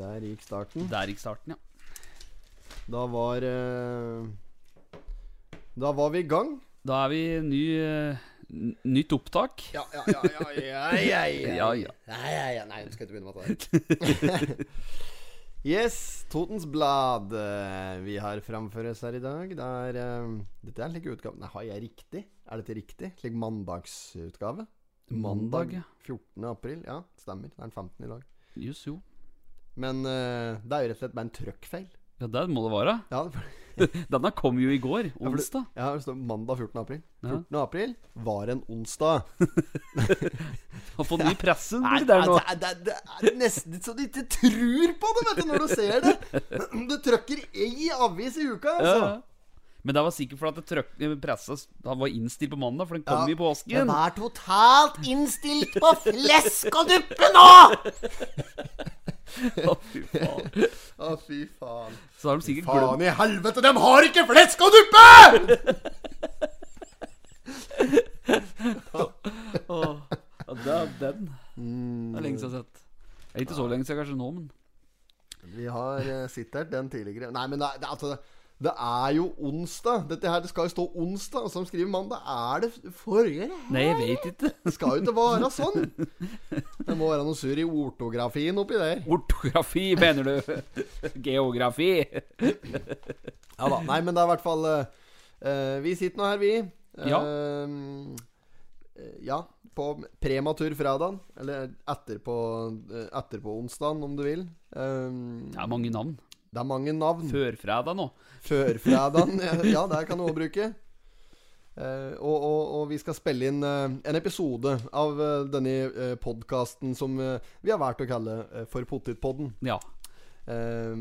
Der gikk starten. Der gikk starten, ja. Da var eh, Da var vi i gang. Da er vi ny, eh, nytt opptak. Ja, ja, ja, ja, ja, ja, Ja, ja. ja, ja, ja. Nei, du skal ikke begynne med det. yes, Totens Blad. eh, Vi har framfor oss her i dag. Det er Dette er en slik utgave Nei, har jeg riktig? Er dette riktig? Slik mandagsutgave? Mandag, ja. 14. april. Ja, stemmer. Det er den 15. i dag. Just, jo. Men uh, det er jo rett og slett bare en trøkkfeil. Ja, det må det være. Ja, for, Denne kom jo i går, for onsdag. ja, det står mandag 14. april. Ja. 14. april var en onsdag. Har fått ny pressen det der nå. det, det, det er nesten så du ikke tror på det, vet du, når du ser det. Du trykker ei avis i uka, altså. ja. Men det var sikkert fordi at det trøk, eh, pressa var innstilt på mandag, for den kom Ja, i påsken. Den er totalt innstilt på flesk og duppe nå! Å, fy faen. Å, fy faen. Så har de sikkert glemt Faen i helvete, de har ikke flesk og duppe! Åh, Ja, det er den. Det er lenge siden jeg har sett. Det er ikke så lenge siden kanskje nå, men Vi har uh, sitert den tidligere. Nei, men det, det, altså, det er jo onsdag. Dette her, Det skal jo stå onsdag, og som skriver mandag. Er det forrige? Nei, jeg vet ikke. Det skal jo ikke være sånn. Det må være noe surr i ortografien oppi der. Ortografi, mener du? Geografi? Ja da. Nei, men det er i hvert fall eh, Vi sitter nå her, vi. Ja. Eh, ja. På prematur fredag. Eller etterpå, uh, etterpå onsdagen, om du vil. Um, Det er mange navn. Det er mange navn. Førfredag nå. Førfredagen. Ja, det kan du òg bruke. Uh, og, og, og vi skal spille inn uh, en episode av uh, denne uh, podkasten som eh, vi har valgt å kalle eh, for Pottitpodden. Ja. Eh,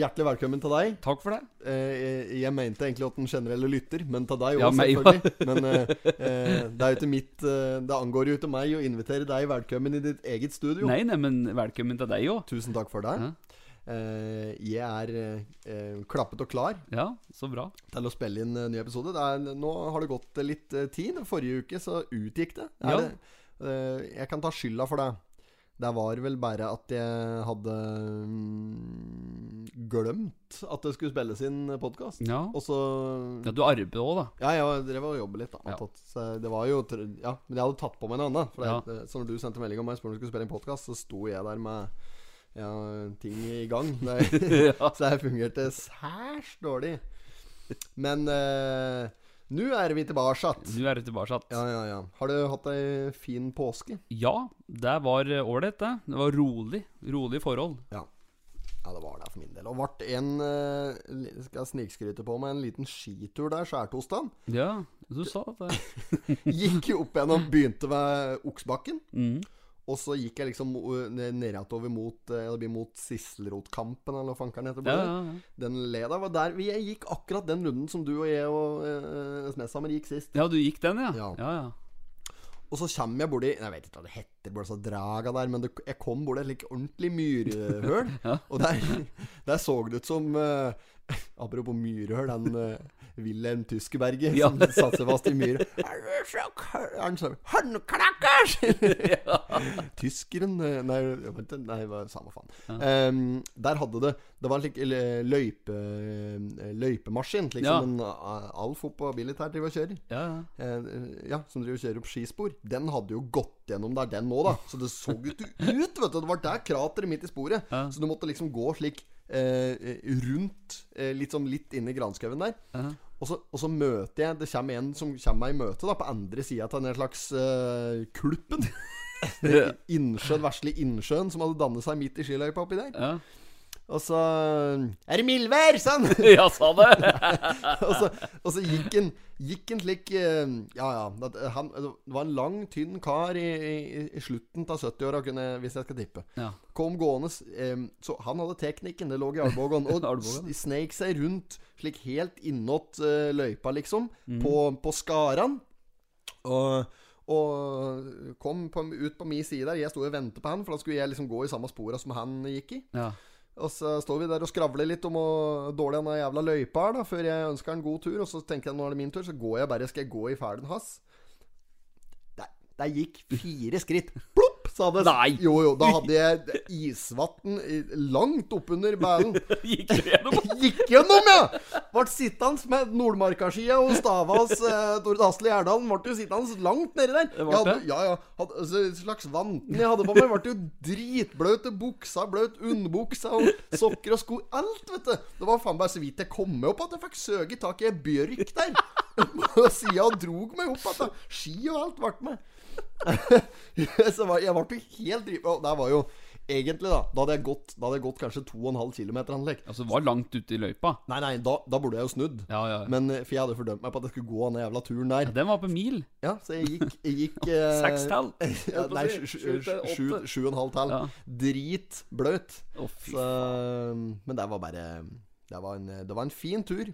hjertelig velkommen til deg. Takk for det. Eh, jeg, jeg mente egentlig at den generelle lytter, men til deg òg, Ja, meg Ja. Men eh, eh, det er mitt eh, Det angår jo ikke meg å invitere deg velkommen i ditt eget studio. Nei, nei, men velkommen til deg òg. Tusen takk for det. Ja. Eh, jeg er eh, eh, klappet og klar Ja, så bra. til å spille inn en ny episode. Det er, nå har det gått eh, litt eh, tid. Forrige uke så utgikk det. Ja. det eh, jeg kan ta skylda for det. Det var vel bare at jeg hadde mm, glemt at det skulle spilles inn podkast. Ja. Og så ja du arbeider òg, da. Ja, jeg drev og jobbet litt, da. Ja. Det var jo Ja, men jeg hadde tatt på meg en annen. For det, Ja. så når du sendte melding om meg spurte om du skulle spille inn podkast, så sto jeg der med ja, ting i gang. Det, så jeg fungerte særs dårlig. Men uh, nå er vi tilbake. Nå er vi tilbake. Ja, ja, ja. Har du hatt ei fin påske? Ja, det var ålreit, det. Det var rolig. Rolig forhold. Ja. Ja, det var det for min del. Og ble en eh, Skal jeg snikskryte på meg en liten skitur der, skjærtorsdag. Ja, du sa det. Gikk jo opp igjennom, begynte ved Oksbakken. Mm. Og så gikk jeg liksom ned- nedover mot Det mot Sisselrotkampen, eller hva fankeren heter. Ja, Ja, ja. Den leda var der Jeg gikk akkurat den runden som du og jeg og eh, Sneshammer gikk sist. ja, du gikk den, ja? Ja. ja. Og så kommer jeg borti Jeg vet ikke hva det heter, borti så draga der, men det, jeg kom borti et like ordentlig myrhull. Og der, der så det ut som uh, Apropos myrhøl, den uh, Wilhelm Tyskeberget Ja. som satte seg fast i myra. Han sa 'Håndklakkers!' Tyskeren eh, Nei, det var samme faen. Ehm, der hadde det Det var en slik eh, løype, eh, løypemaskin, slik Ja. som en uh, Alf Billit her driver og kjører. ja, ja. Eh, ja, som driver og kjører opp skispor. Den hadde jo gått gjennom der, den nå, da. Så det så jo ikke ut, vet du. Det var der krateret midt i sporet. Ja. Så du måtte liksom gå slik eh, eh, rundt, eh, litt sånn litt inn i granskauen der. Ja. Og så, og så møter jeg Det kommer en som kommer meg i møte da på andre sida av den slags uh, kulpen. Innsjøen, vesle innsjøen som hadde dannet seg midt i skiløypa oppi der. ja. Og så Er det mildvær, sa han! ja sa det! og, så, og så gikk han Gikk en slik eh, Ja, ja. Det, han, det var en lang, tynn kar i, i, i slutten av 70-åra, hvis jeg skal tippe. Ja. Kom gående eh, Så han hadde teknikken, det lå i albuen. Og sneik seg rundt slik helt innåt eh, løypa, liksom. Mm. På, på skaran. Og og kom på, ut på min side der. Jeg sto og ventet på han, for da skulle jeg liksom gå i samme spora som han gikk i. Ja. Og så står vi der og skravler litt om hvor dårlig han er jævla løypa er, da, før jeg ønsker han god tur. Og så tenker jeg nå er det min tur, så går jeg bare Skal jeg gå i ferden hans? Der, der gikk fire skritt. Plopp! Så hadde, Nei. Jo, jo. Da hadde jeg isvann langt oppunder bælen. Gikk du gjennom? Gikk gjennom, ja! Ble sittende med Nordmarkaskia og Stavas eh, Tord Asle Gjerdalen. Ble jo sittende langt nedi der. Det ble hadde, det? ja, ja. Hadde, altså, slags vanten jeg hadde på meg, ble jo dritbløt. Buksa bløt, underbuksa og sokker og sko. Alt, vet du. Det var faen bare så vidt jeg kom meg opp at jeg fikk søke tak i ei bjørk der. Sida og drog meg opp igjen. ski og alt ble med. så var, jeg ble helt driv... Det var jo egentlig, da Da hadde jeg gått, da hadde jeg gått kanskje 2,5 km. Altså, det var langt ute i løypa. Nei, nei, da, da burde jeg jo snudd. Ja, ja. Men eh, For jeg hadde fordømt meg på at jeg skulle gå den jævla turen der. Ja, Den var på mil. Ja, så jeg gikk, jeg gikk eh, Sekstall. ja, Nei, sju- og en halv tall. Ja. Dritbløt. Oh, Så, men det var bare Det var en, det var en fin tur.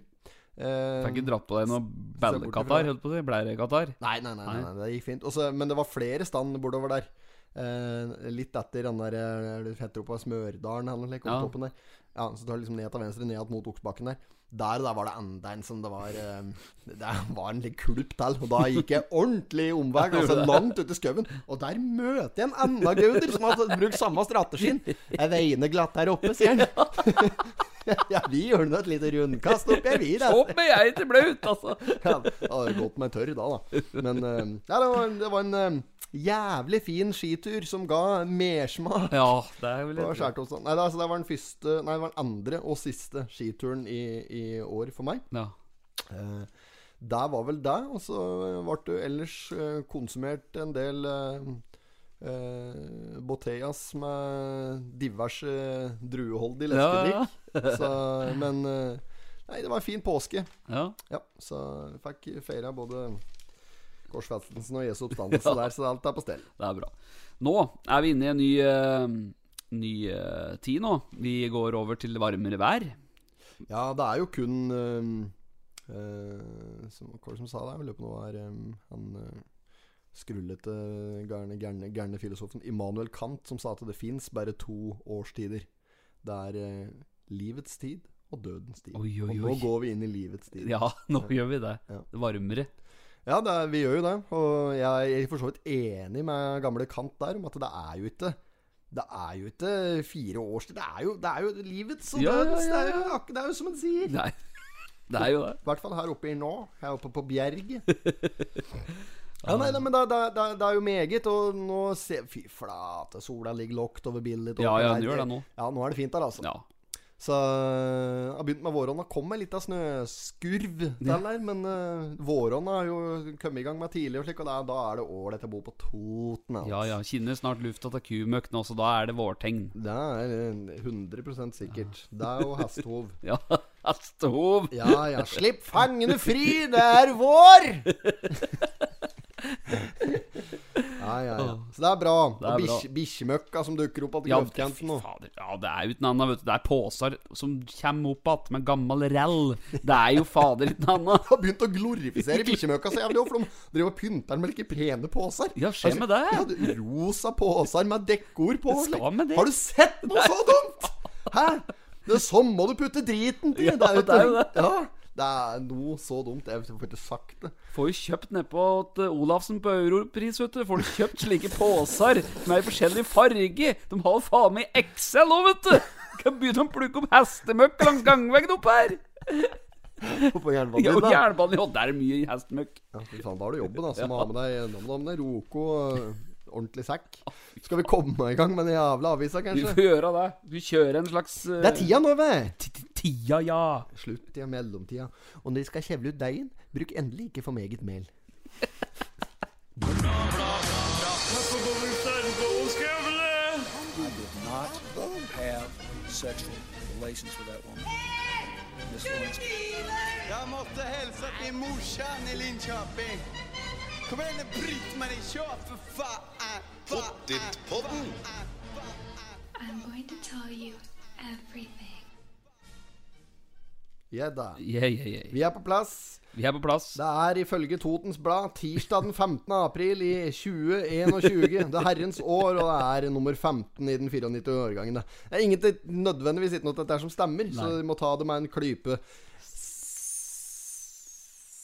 Eh, Fikk ikke dratt på deg noe ballekatar, holdt på å si. Blærekatar? Nei, nei, nei, nei, nei, det gikk fint. Også, men det var flere stand bortover der. Eh, litt etter den der eh, Det heter oppe Smørdalen eller noe, Ja. toppen der. Ja, så du har liksom ned til venstre, ned mot Oksbakken der. Der, der var det enda en som det var eh, Det var en litt kulp til. Og da gikk jeg ordentlig omvei, altså langt ut i skauen. Og der møter jeg en enda gauder som hadde brukt samme strategien. Jeg veiner glatt her oppe, sier han. ja, vi gjør nå et lite rundkast oppi her, vi. da. Opp med jeg til blaut, altså! Ja, det hadde gått meg tørr da, da. Men eh, ja, det, var, det var en eh, jævlig fin skitur som ga mersmak. Ja, det er vel litt. Nei, det, altså, det var den første Nei, det var den andre og siste skituren i, i år for meg. Ja. Det der var vel det. Og så ble det ellers eh, konsumert en del eh, Boteas med diverse drueholdig Ja, leskedrikk. ja. ja. men eh, Nei, det var en fin påske. ja. Ja, så fikk feira både korsfestelsen og Jesu oppstandelse der, så alt er på stell. Det er bra. Nå er vi inne i en ny, uh, ny uh, tid nå. Vi går over til varmere vær. Ja, det er jo kun uh, som, Hva var det som sa det? Jeg lurer på noe her um, han uh, skrullete, gærne, gærne, gærne filosofen Immanuel Kant som sa at det fins bare to årstider. Det er eh, livets tid og dødens tid. Oi, oi, Og nå går vi inn i livets tid. Ja, nå gjør vi det. Ja. Varmere. Ja, det er, vi gjør jo det. Og jeg er for så vidt enig med gamle Kant der om at det er jo ikke det er jo ikke fire årstid. Det er jo, det er jo livets og Ja, ja, dødens. ja, Det, er jo, ja. det er jo som en sier. Nei, det er jo det. I hvert fall her oppe i nå. Her oppe på Bjerget. Ja, nei, nei, men det, er jo meget. Og nå ser Fy flate, sola ligger lågt over bildet. Ja, ja, den gjør det nå. Ja, nå er det fint der, altså. Ja. Så jeg har begynt med våronna. Kom med litt av snøskurv til der men uh, våronna har jo kommet i gang med tidlig, og slik, og da, da er det ålreit å bo på Toten. Altså. ja, ja. Kinner snart lufta til kumøkk nå, så da er det vårtegn. Det er eh, 100 sikkert. Det er jo hestehov. Ja, hestehov. Ja ja, slipp fangene fri, det er vår! Ja, ja, ja. Så det er bra. Det er og bikkjemøkka som dukker opp på Ja, grøftkanten nå. Ja, det er jo ikke annet, vet du. Det er poser som kommer opp igjen med gammel rell. Det er jo fader ikke annet annet. har begynt å glorifisere bikkjemøkka så jævlig, for de driver og pynter med like pene poser. Ja, skjer med det? Ja, rosa poser med dekkord på. Skal med det. Har du sett noe så dumt?! Hæ? Det er sånn må du putte driten til! Ja, det er jo det. Ja, det er noe så dumt. Jeg får ikke sagt det. Får jo kjøpt nedpå til Olafsen på Europris, vet du. Får du kjøpt slike poser med i forskjellig farge. De har jo faen meg Excel òg, vet du. Kan begynne å plukke opp hestemøkk langs gangveggen opp her. På jernbanen Ja, din, og da. jernbanen, ja, der er mye hestemøkk. Ja, fy faen, da har du jobben, altså. Må ha med deg, da du med deg Roko ordentlig sekk. Skal vi komme i gang med den jævla avisa, Vi kanskje? får gjøre det. Vi kjører en slags uh... Det er tida nå, vet Tida, ja. Slutt i mellomtida. Og når de skal kjevle ut deigen, bruk endelig ikke for meget mel. Jeg måtte hilse til morsan i Linköping. Kom igjen, Britt-Marie, kör for faen! Pottit-podden. I'm going to tell you everything. Yeah, yeah, yeah. Vi er på plass. Vi er på plass. Det er ifølge Totens Blad tirsdag den 15. april i 2021. Det er herrens år, og det er nummer 15 i den 94 årgangen. Det er ingenting nødvendigvis ikke noe dette som stemmer, så vi må ta det med en klype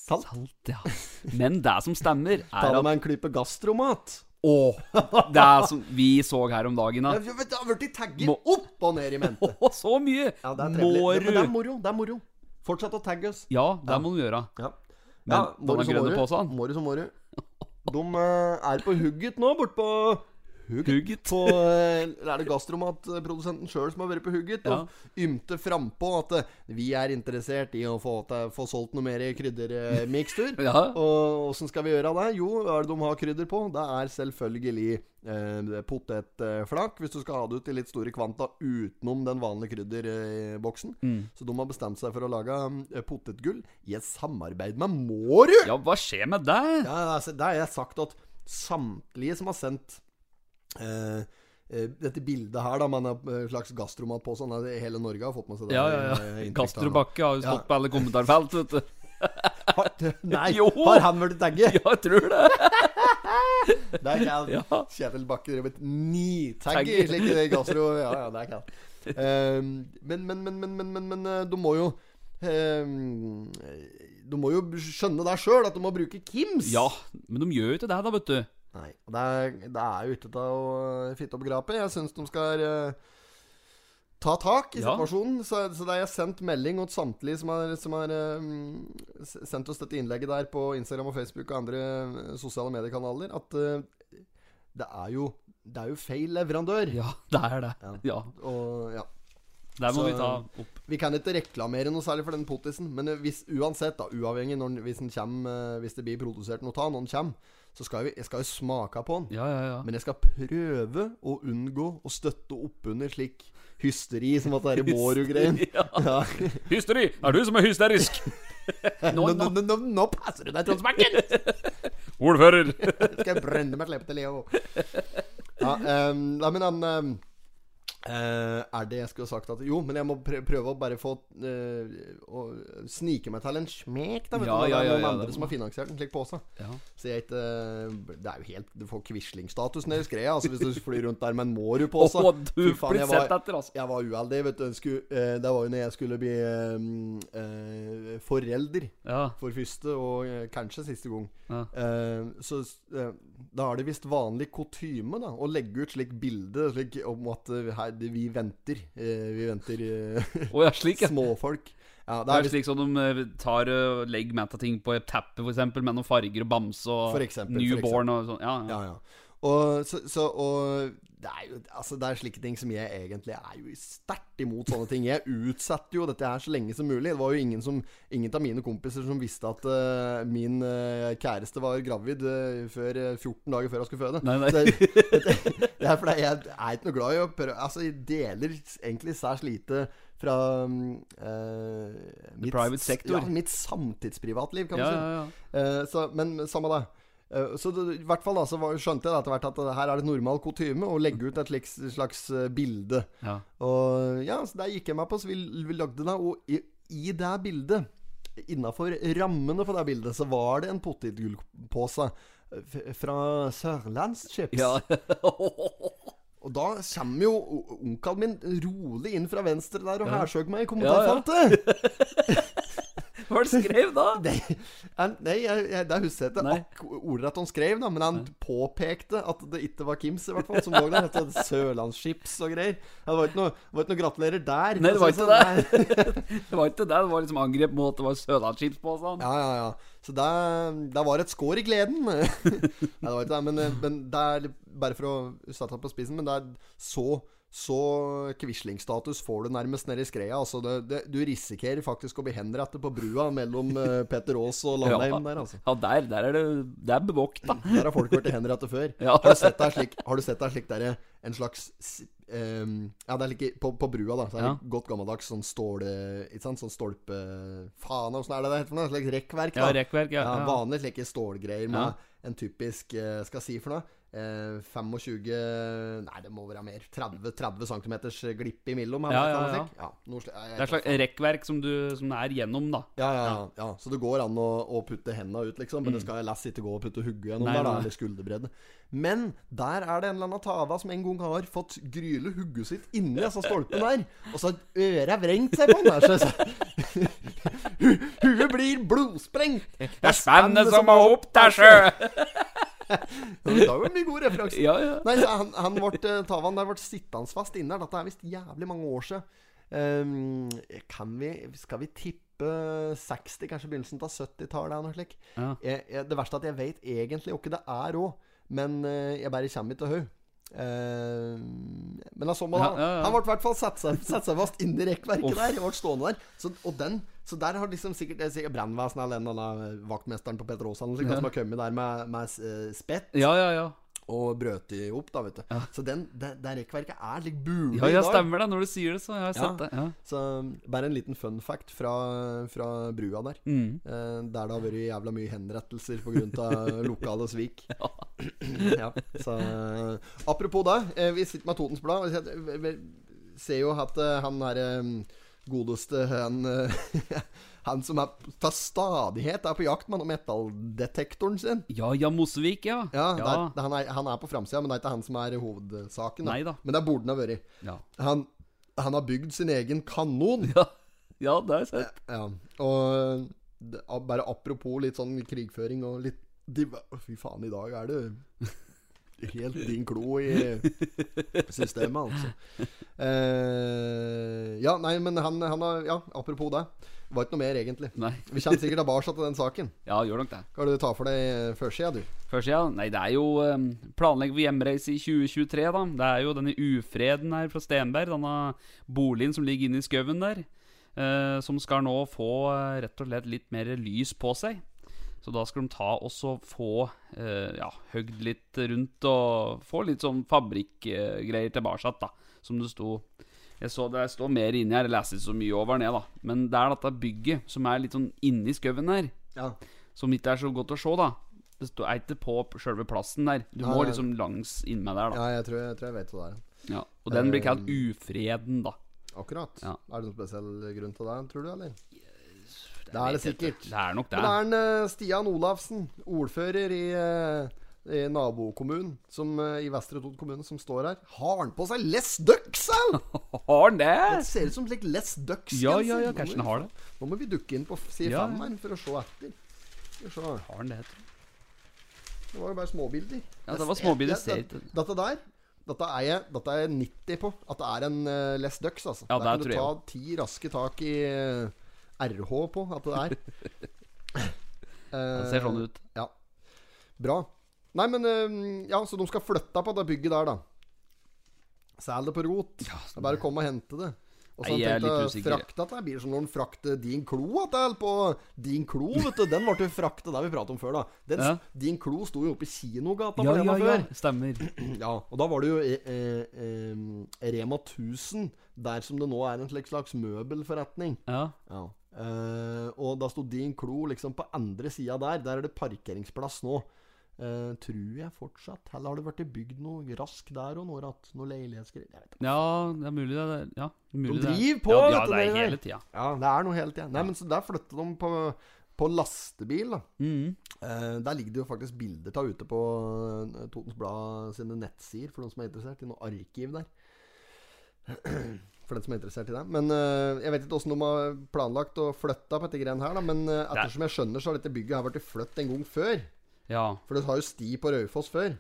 salt. Salt, ja. Men det som stemmer, Ta er det med en klype gastromat. Åh, det er som vi så her om dagen, da. Det har blitt tagget opp og ned i mente. Åh, så mye! Ja, det er trivelig. Må Det, det er moro. Det er moro. Fortsett å tagge oss. Ja, det må du gjøre. Ja. Men ja, seg. Måru som måru. De eh, er på hugget nå, bort på Hugget. På, eh, er det gastromatprodusenten sjøl som har vært på hugget Ja. og ymte frampå at eh, vi er interessert i å få, få solgt noe mer kryddermikstur. Ja. Og åssen skal vi gjøre det? Jo, hva er det de har krydder på? Det er selvfølgelig eh, potetflak, hvis du skal ha det ut i litt store kvanta utenom den vanlige krydderboksen. Mm. Så de har bestemt seg for å lage eh, potetgull i et samarbeid med Mårud! Ja, hva skjer med det? Ja, altså, det har jeg sagt at samtlige som har sendt dette bildet her, da, med en slags gastromat på sånn, hele Norge har fått med seg det. Ja, ja, eh, ja. inntrykket Castro her nå. Bakke har jo stått Ja. på alle kommentarfelt, vet du. Nei, Jo. har han vært tagget? Ja, jeg tror det. Det er kaldt. Ja. Kjetil Bakke drev et slik i gastro. Ja, ja, det er kaldt. Um, men, men, men, men, men, men, men eh, du må jo um, Du må jo skjønne deg sjøl at du må bruke Kims. Ja, men de gjør jo ikke det, da, vet du. Nei. Det er, det er ikke til å eh, fitte opp grapet. Jeg syns de skal uh, ta tak i Ja. situasjonen. Så, så det har jeg sendt melding til samtlige som har, som har eh, sendt oss dette innlegget der på Instagram og Facebook og andre sosiale mediekanaler, at uh, det er jo det er jo feil leverandør. Ja, det er det. Ja. Ja, Og ja Der må Så- vi ta opp. Vi kan ikke reklamere noe særlig for den potisen, men hvis, uansett, da, uavhengig når, hvis, kommer, hvis det blir produsert noe av når den kommer, så skal jeg, jeg skal jo smake på den. Ja, ja, ja. Men jeg skal prøve å unngå å støtte oppunder slik hysteri som at det er i Mårud-greien. Ja. Hysteri! Er du som er hysterisk? Nå, nå, nå, nå, nå passer du deg, Trond Smakken! Ordfører! Skal jeg brenne meg slepet til Leo. Ja, um, men han um, eh, Er det jeg skulle sagt at Jo, men jeg må prø prøve å bare få uh, Å snike meg til en smek, da. Vet Ja, du, ja, det er noen ja, andre det som har finansiert en slik pose. Så jeg ikke Det er jo helt Du får Quisling-status nede i skreia, altså, hvis du flyr rundt der med en Mårud-pose. Oh, du faen, jeg var- etter, altså. Jeg var uheldig, vet du. Skulle, eh, det var jo når jeg skulle bli forelder for første og kanskje siste gang. Så da er det visst vanlig kutyme å legge ut slik bilde slik, om at eh, her, vi venter. Eh, vi venter oh, ja, slik, ja. småfolk. Ja, Det det er er visst slik som de tar og legger med ting på et teppe, eksempel, med noen farger og bamse og For eksempel, for newborn og sånn. Ja, ja. Ja, ja. Og, så, så, og det er jo altså, Det er slike ting som jeg egentlig er jo sterkt imot sånne ting. Jeg utsetter jo dette her så lenge som mulig. Det var jo ingen, som, ingen av mine kompiser som visste at uh, min uh, kjæreste var gravid uh, før, eh, 14 dager før jeg skulle føde. Nei, nei. Det, det, det er fordi jeg er ikke noe glad i å prøve Altså, jeg deler egentlig særs lite fra mm, eh, mitt. Ja, mitt samtidsprivatliv, kan Ja, du si. ja, ja. Eh, så, men samme det. Eh, så det, i hvert fall da Så skjønte jeg etter hvert at det her er det normal kutyme å legge ut et slags, slags eh, bilde. Ja. Og ja, så der gikk jeg meg på, så vi, vi lagde det. Og i, i det bildet, innafor rammene for det bildet, så var det en potetgullpose eh, fra Sørlandschips. Ja. Og da kommer jo onkelen min rolig inn fra venstre der og Ja. hærsøker meg i kommentarfeltet! Ja, ja. Hva var det skrev da? Nei, han, nei jeg, jeg, det husker jeg ikke ordrett han skrev, da, men han påpekte at det ikke var Kims, i hvert fall, som lå der. Var Sørlandschips og greier. Det var ikke noe, var ikke noe gratulerer der. Nei, det var ikke det. sånn. Nei. Det var ikke det. Det var liksom angrep mot at det var Sørlandsskips på sånn. Ja, ja, ja. Så det, det var et skår i gleden. Nei, det var ikke det, men, men det er Bare for å sette det på spissen, men det er så så Quisling-status får du nærmest nede i skreia. Altså det, det, du risikerer faktisk å bli henrettet på brua mellom eh, Petter Aas og Landheim der, altså. Ja, der, der er det Det er bevåkt, da. Der har folk vært henrettet før. Ja. Har du sett deg slik Har du sett deg slik der En slags ehm, Ja, det er like på, på brua, da. Så er det Ja. godt gammeldags sånn stål Ikke sant? Sånn stolpe Faen, åssen er det det heter for noe? Slik rekkverk, da. Ja, rekkverk, ja. Ja, ja. vanlig slike stålgreier med Ja. en typisk eh, Skal jeg si for noe? Eh, 25 Nei, det må være mer. 30, 30 cm glipp imellom. Ja, ja, ja. ja noe jeg- jeg Det er et slags rekkverk som, du, som er gjennom, da. ja, ja, ja. Så det går an å, å putte henda ut, liksom. Men det skal jeg lest ikke gå og putte hugget gjennom Mm. Nei, der, da, eller skulderbredde. Men der er det en eller annen tava som en gang har fått gryle hugget sitt inni disse stolpene der. Og så har øret vrengt seg på den der. Så, så. Huet blir blodsprengt. Det er spennende som å opp til sjø! I dag var det mye gode referanser. Ja, ja. Nei, han, han ble, eh, Tavan der ble sittende fast inne. Dette er visst jævlig mange år siden. Um, kan vi Skal vi tippe 60, kanskje begynnelsen av 70-tallet eller noe slikt? Ja. Det verste er at jeg vet egentlig ikke det er òg, men eh, jeg bare kommer ikke til høy. Ehm, men da så man Ja, han, ja, ja. han ble i hvert fall satt seg, satt seg fast inni rekkverket der. Ble stående der. Så, og den så der har liksom sikkert, er brannvesenet eller en eller annen vaktmesteren på Peter Aasan som har kommet der med, med eh, spett Ja, ja, ja. Og brøt de opp, da, vet du. Så den, det, det rekkverket er litt bulig Ja, i ja, stemmer det. Når du sier det, så har jeg Ja. sett det. Ja. Så bare en liten fun fact fra, fra brua der. Mm. Eh, der det har vært jævla mye henrettelser pga. lokale svik. ja, så eh, Apropos det, eh, vi sitter med Totens Blad. og vi ser- vi- ser jo at eh, han er godeste han, eh, han som er til stadighet er på jakt med metalldetektoren sin. ja, Jan Mosevik, ja. Ja, ja. er, han, er, han er på framsida, men det er ikke han som er hovedsaken. Da. Nei da. Men det burde han ha vært. Ja. Han, han har bygd sin egen kanon. Ja, ja det har jeg sett. Ja, og bare apropos litt sånn krigføring og litt de, Fy faen, i dag er det helt din klo i systemet, altså. Eh, ja, nei, men han, han har Ja, apropos det. Var ikke noe mer, egentlig. Nei. Vi kommer sikkert tilbake til den saken. Ja, gjør nok det. Hva er det du tar for deg førsida, du? Først, ja. Nei, det er jo um, Planlegger for hjemreise i 2023, da. Det er jo denne ufreden her fra Stenberg, denne boligen som ligger inne i skauen der, Uh, som skal nå få uh, rett og slett litt mer lys på seg. Så da skal de ta og få uh, ja, høgd litt rundt og få litt sånn fabrikkgreier tilbake, da. Som det sto Jeg så det står mer inni her, jeg leser ikke så mye over ned, da. Men det er dette bygget som er litt sånn inni skauen her Ja. som ikke er så godt å se, da. Det står er ikke på sjølve plassen der. Du Ja, må liksom langs innmed der, da. ja, jeg tror jeg, tror jeg vet hva det er. Ja. Og den blir kalt Ufreden, da. Akkurat. Ja. Er det noen spesiell grunn til det, tror du, eller? Det er det sikkert. Det er nok det. Men det er en eh, Stian Olafsen, ordfører i, eh, i nabokommunen som, eh, i Vestre Tod kommune, som står her. Har han på seg Les Ducks, au! Har han det? Det ser ut som slik Les Ducks. Ja, ja, ja, kanskje han har det. Nå må vi dukke inn på side Ja. fem her for å se etter. Skal vi se. Har han det, tror jeg. Det var jo bare småbilder. Ja, det var småbilder, Ja, det, det- Dette der dette er, jeg, dette er jeg 90 på. At det er en uh, Les Ducks, altså. Ja, Der der kan du jeg ta ti raske tak i uh, RH på at det er. Det ser sånn ut. Ja. Bra. Nei, men eh, Ja, så de skal flytte på det bygget der, da. Sel det på rot. det er bare å komme og hente det. Og så jeg tenkte jeg frakta til blir det som når han frakter din klo til på Din klo, vet du. Den ble frakta, der vi pratet om før, da. Den, Ja. Din klo sto jo oppe i kinogata Ja, ja, den ja. før. Stemmer. Ja, og da var det jo eh, eh, eh, Rema 1000, der som det nå er en slags møbelforretning. Ja. Ja. Eh, og da sto din klo liksom på andre sida der. Der er det parkeringsplass nå. Eh, tror jeg fortsatt. Eller har det vært bygd noe rask der og noe att? Noe leilighetsgreier? Ja, det er mulig det er Ja, mulig De er- driver på, ja, ja, det er hele tida. Ja, det er noe hele tida. Nei, men så der flytter de på, på lastebil, da. Mm. Eh, der ligger det jo faktisk bilder av ute på eh, Totens Blad sine nettsider, for noen som er interessert. I noe arkiv der. For den som er interessert i det. Men eh, jeg vet ikke åssen de har planlagt å flytte på dette greiene her, da. Men ettersom jeg skjønner, så har dette bygget her blitt flyttet en gang før. Ja. For det har jo sti på Raufoss før.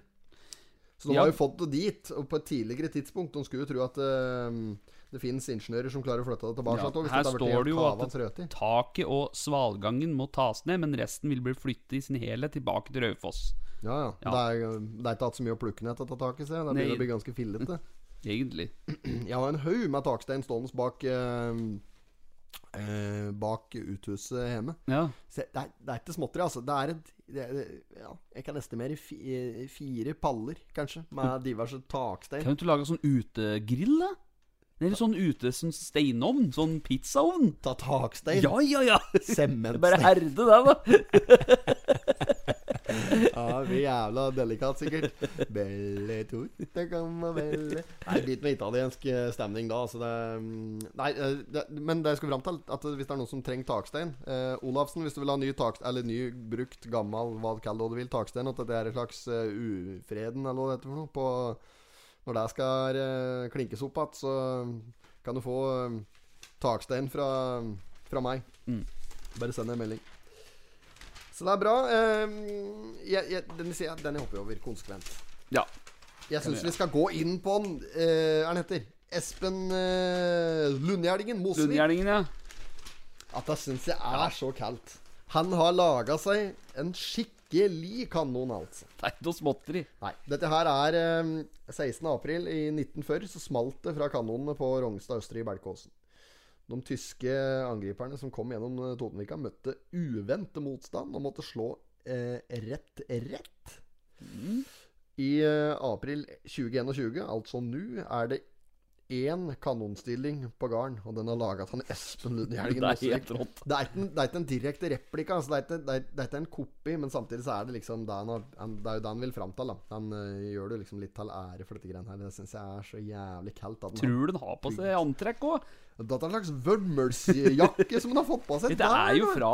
Så de Ja. har jo fått det dit. Og på et tidligere tidspunkt. De skulle jo tro at uh, det finnes ingeniører som klarer å flytte det tilbake. Ja, her det står det jo at taket og svalgangen må tas ned, men resten vil bli flyttet i sin helhet tilbake til Raufoss. Ja, ja. Ja. Det, er, det er ikke hatt så mye å plukke ned dette taket, ser jeg. Det begynner å bli ganske fillete. Egentlig. Jeg har en haug med takstein stående bak eh, eh, Bak uthuset hjemme. Ja. Det, er, det er ikke småtteri, altså. Det er et det er, ja, Jeg kan estimere fi, fire paller, kanskje, med diverse takstein. Kan du ikke lage sånn utegrill, da? Eller sånn ute sånn steinovn? Sånn pizzaovn? Ta takstein. Ja, ja, ja! Sementstein. Bare herde der, da. Ja, blir jævla delikat, sikkert. Belle tutte gamma belle Nei, bit med italiensk eh, stemning da. Altså det, mm, nei, eh, det, men det jeg skulle fram til, at hvis det er noen som trenger takstein eh, Olafsen, hvis du vil ha ny takstein, eller ny brukt, gammel, hva kall det du vil, takstein, at det er en slags uh, ufreden, eller hva det heter for noe, på, når det skal eh, klinkes opp igjen, så kan du få eh, takstein fra, fra meg. Mm. Bare send en melding. Så det er bra. Uh, jeg, jeg, den, jeg- den jeg hopper over konsekvent. Ja. Jeg syns vi skal gå inn på den. uh, han heter? Espen uh, Lundgjerdingen Mosvik. Lundgjerdingen, ja. At det syns jeg er så kaldt. Han har laga seg en skikkelig kanon, altså. Det er ikke noe småtteri. Nei. Dette her er um, 16. april i 1940, så smalt det fra kanonene på Rognstad Østre i Belkåsen. De tyske angriperne som kom gjennom eh, Totenvika, møtte uventet motstand og måtte slå eh, rett rett. I eh, april 2021, altså nå, er det én kanonstilling på garden, og den har laga han Espen Lundhjelgen. Det. Det det er ikke en direkte replika. Altså det, er ikke, det, er, ikke en kopi, men samtidig så er det liksom det han, han, det er jo det han vil fram til. Han uh, gjør det liksom litt til ære for dette greiene her. Det syns jeg er så jævlig kaldt. Tror du den har på seg antrekk òg? Det er en slags vømmelsjakke som han har fått på seg. Det er jo fra,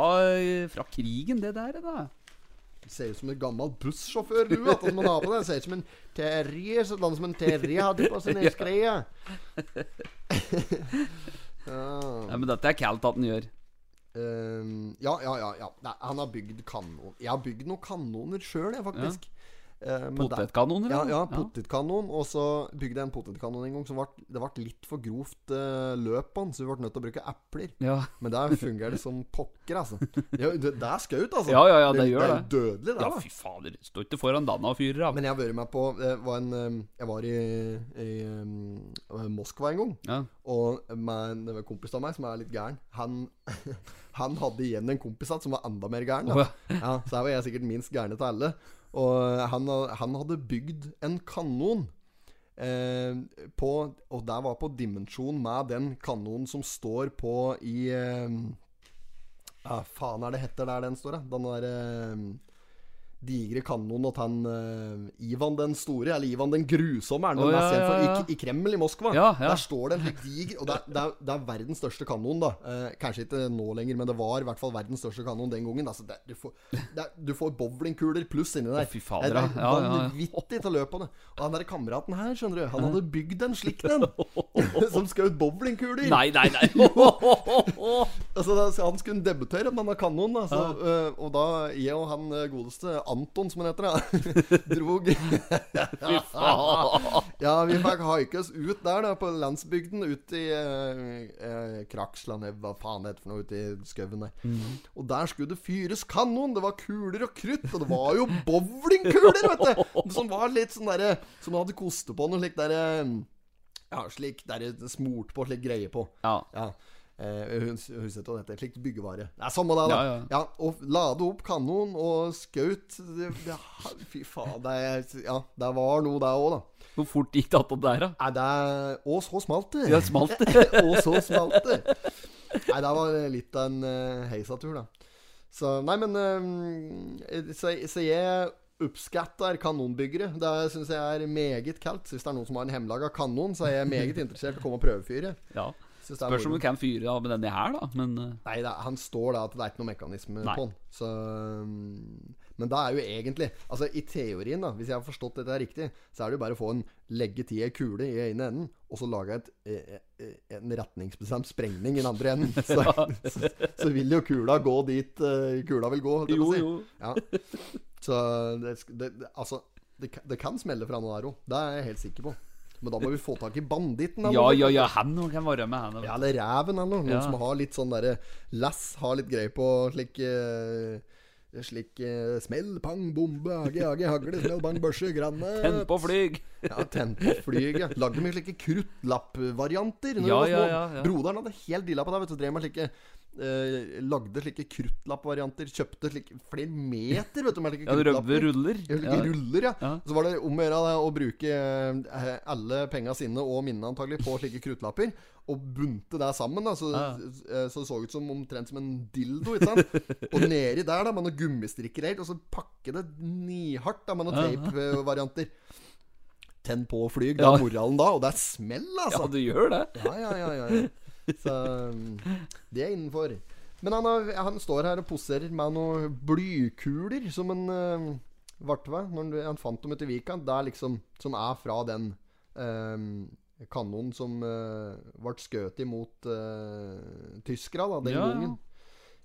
fra krigen, det der. da Det ser ut som en gammel bussjåfør, du. At man har på det. Det ser ut som en Terje Sånn som en Terje hadde på seg ned skreia. ja. Nei, Men dette er kaldt at den gjør. Um, ja, ja, ja. ja. Nei, han har bygd kanon. Jeg har bygd noen kanoner sjøl, jeg, faktisk. Eh, Potetkanoner? Ja, ja potetkanon. Og så bygde jeg en potetkanon en gang så ble, det ble litt for grovt eh, løp på den, så vi ble nødt til å bruke epler. Ja. Men der fungerer det som pokker, altså. Ja, det, det er skaut, altså. Ja, ja, ja, det gjør det. er det. er dødelig, det. ja, da. fy fader. Står ikke foran denne og fyrer av. Men jeg har vært med på det var en, eh, Jeg var i, i eh, Moskva en gang. Ja. Og med en kompis av meg som er litt gæren, han, han hadde igjen en kompis som var enda mer gæren. Å, Ja, så her var jeg sikkert minst gærne til alle. Og han, han hadde bygd en kanon. Eh, på, og der var på dimensjon med den kanonen som står på i eh, Ja, faen er det heter der den står, da? Den der eh, digre kanonen til han uh, Ivan den store, eller Ivan den grusomme, er den oh, ja, ja, ja. I, I Kreml i Moskva. Der står det en slik diger Og det er, det, er, det er verdens største kanon, da. Eh, kanskje ikke nå lenger, men det var i hvert fall verdens største kanon den gangen. Altså, det, du, får, er, du får bowlingkuler pluss inni der. Oh, fy fader, det er vanvittig til å løpe på det. Og han der kameraten her, skjønner du, han hadde bygd en slik en. som skjøt bowlingkuler. Nei, nei, nei. Altså, han skulle debutere med denne kanonen. Altså, og da jeg og han øh, godeste Anton, som han heter, da, drog. Ja, vi fikk haike oss ut der, da, på landsbygden. Ut i eh, uh, Kraksland, hva faen det heter for noe, ute i skauen der. Mhm. Og der skulle det fyres kanon. Det var kuler og krutt. Og det var jo bowlingkuler, vet du! Som var litt sånn derre Som hadde koste på noe slik derre Ja, slik derre smurt på, slik greie på. Ja. Ja. Eh, hun husker dette. Slikt byggevare. Det er samme det, da. Ja, ja. ja, og lade opp kanon og skaut det, det, Fy faen. Det, ja, det var noe, det òg, da. Hvor fort gikk det opp der, da? Nei, det Og så smalt det. Ja, smalt det. og så smalt det. Nei, det var litt av en uh, heisatur, da. Så Nei, men um, så, så jeg oppskatter kanonbyggere. Det syns jeg er meget kaldt. Hvis det er noen som har en hjemmelaga kanon, så er jeg meget interessert i å komme og prøvefyre. Ja. Spørs om du kan fyre av med denne her, da. Men eh, Nei, er, han står da at det er ikke noe mekanisme Nei. på den. Så, um, men da er jo egentlig Altså i teorien, da hvis jeg har forstått dette riktig, så er det jo bare å få en legge til ei kule i ene enden, og så lage et, eh, eh, en retningsbestemt sprengning i den andre enden. Så, så, så vil jo kula gå dit eh, kula vil gå. holdt jeg på å si. jo. Ja. Så det, det, altså det, kan- det kan smelle fra noe der òg. Det er jeg helt sikker på. Men da må vi få tak i banditten. Ja, ja, ja, han kan være med, han. Ja, eller reven eller noe. Noen Ja. som har litt sånn derre Lass har litt greie på slik uh, Slik uh, smell, pang, bombe, age, age, hagle, smell, bang, børse, granat Tenn på flyg. Ja, tenn på flyg, ja. Lagde mye slike kruttlappvarianter. Ja, ja, ja, ja. Broderen hadde helt dilla på det. Vet du, drev med slike eh, Lagde slike kruttlappvarianter. Kjøpte slike flere meter vet du, med slike Ja, kruttlapper. ruller. Ja, slike Ja. ruller, ja. Ja. Så var det om å gjøre å bruke eh, alle penga sine og minnene antagelig på slike kruttlapper. Og bunte det sammen. Da, så, Ja. eh, så det så ut som omtrent som en dildo. Ikke sant? og nedi der da med noen gummistrikker helt, og så pakke det nihardt da, med noen Ja. teipvarianter. Tenn på flyg. Det er Ja. moralen da, og det er smell, Ja, altså. du gjør det. Ja, ja, ja, ja, ja. Så um, det er innenfor. Men han, har, han står her og poserer med noen blykuler som en uh, Vartve. Når han, fant dem ute i Vika. Det er liksom Som er fra den um, kanonen som uh, ble skutt imot uh, tyskere da, den Ja, ja.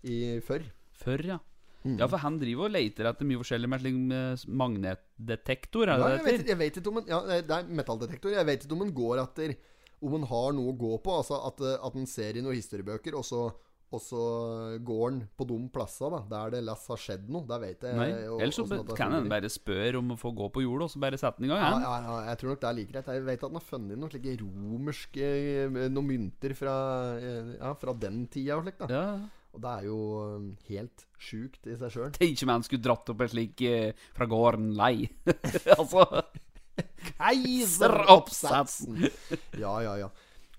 I før. Før, ja. Ja, for han driver og leter etter mye forskjellig med slik magnetdetektor, er Ja, jeg, vet, jeg vet ikke om en Ja, det er metalldetektor. Jeg vet ikke om en går etter Om en har noe å gå på. Altså at, eh, at en ser i noen historiebøker, og så, og så går en på de plassene, der det lest har skjedd noe. Der vet jeg Nei, og- ellers så sånn kan en bare spørre om å få gå på jorda, og så bare sette den i gang. ja, ja, ja, jeg tror nok det er like greit. Jeg vet at han har funnet noen slike romerske eh, Noen mynter fra, eh, ja, fra den tida og slikt. Ja. Og det er jo eh, helt sjukt i seg sjøl. Tenk om han skulle dratt opp en slik eh, fra gården lei. altså Keiseroppsatsen! Ja, ja, ja.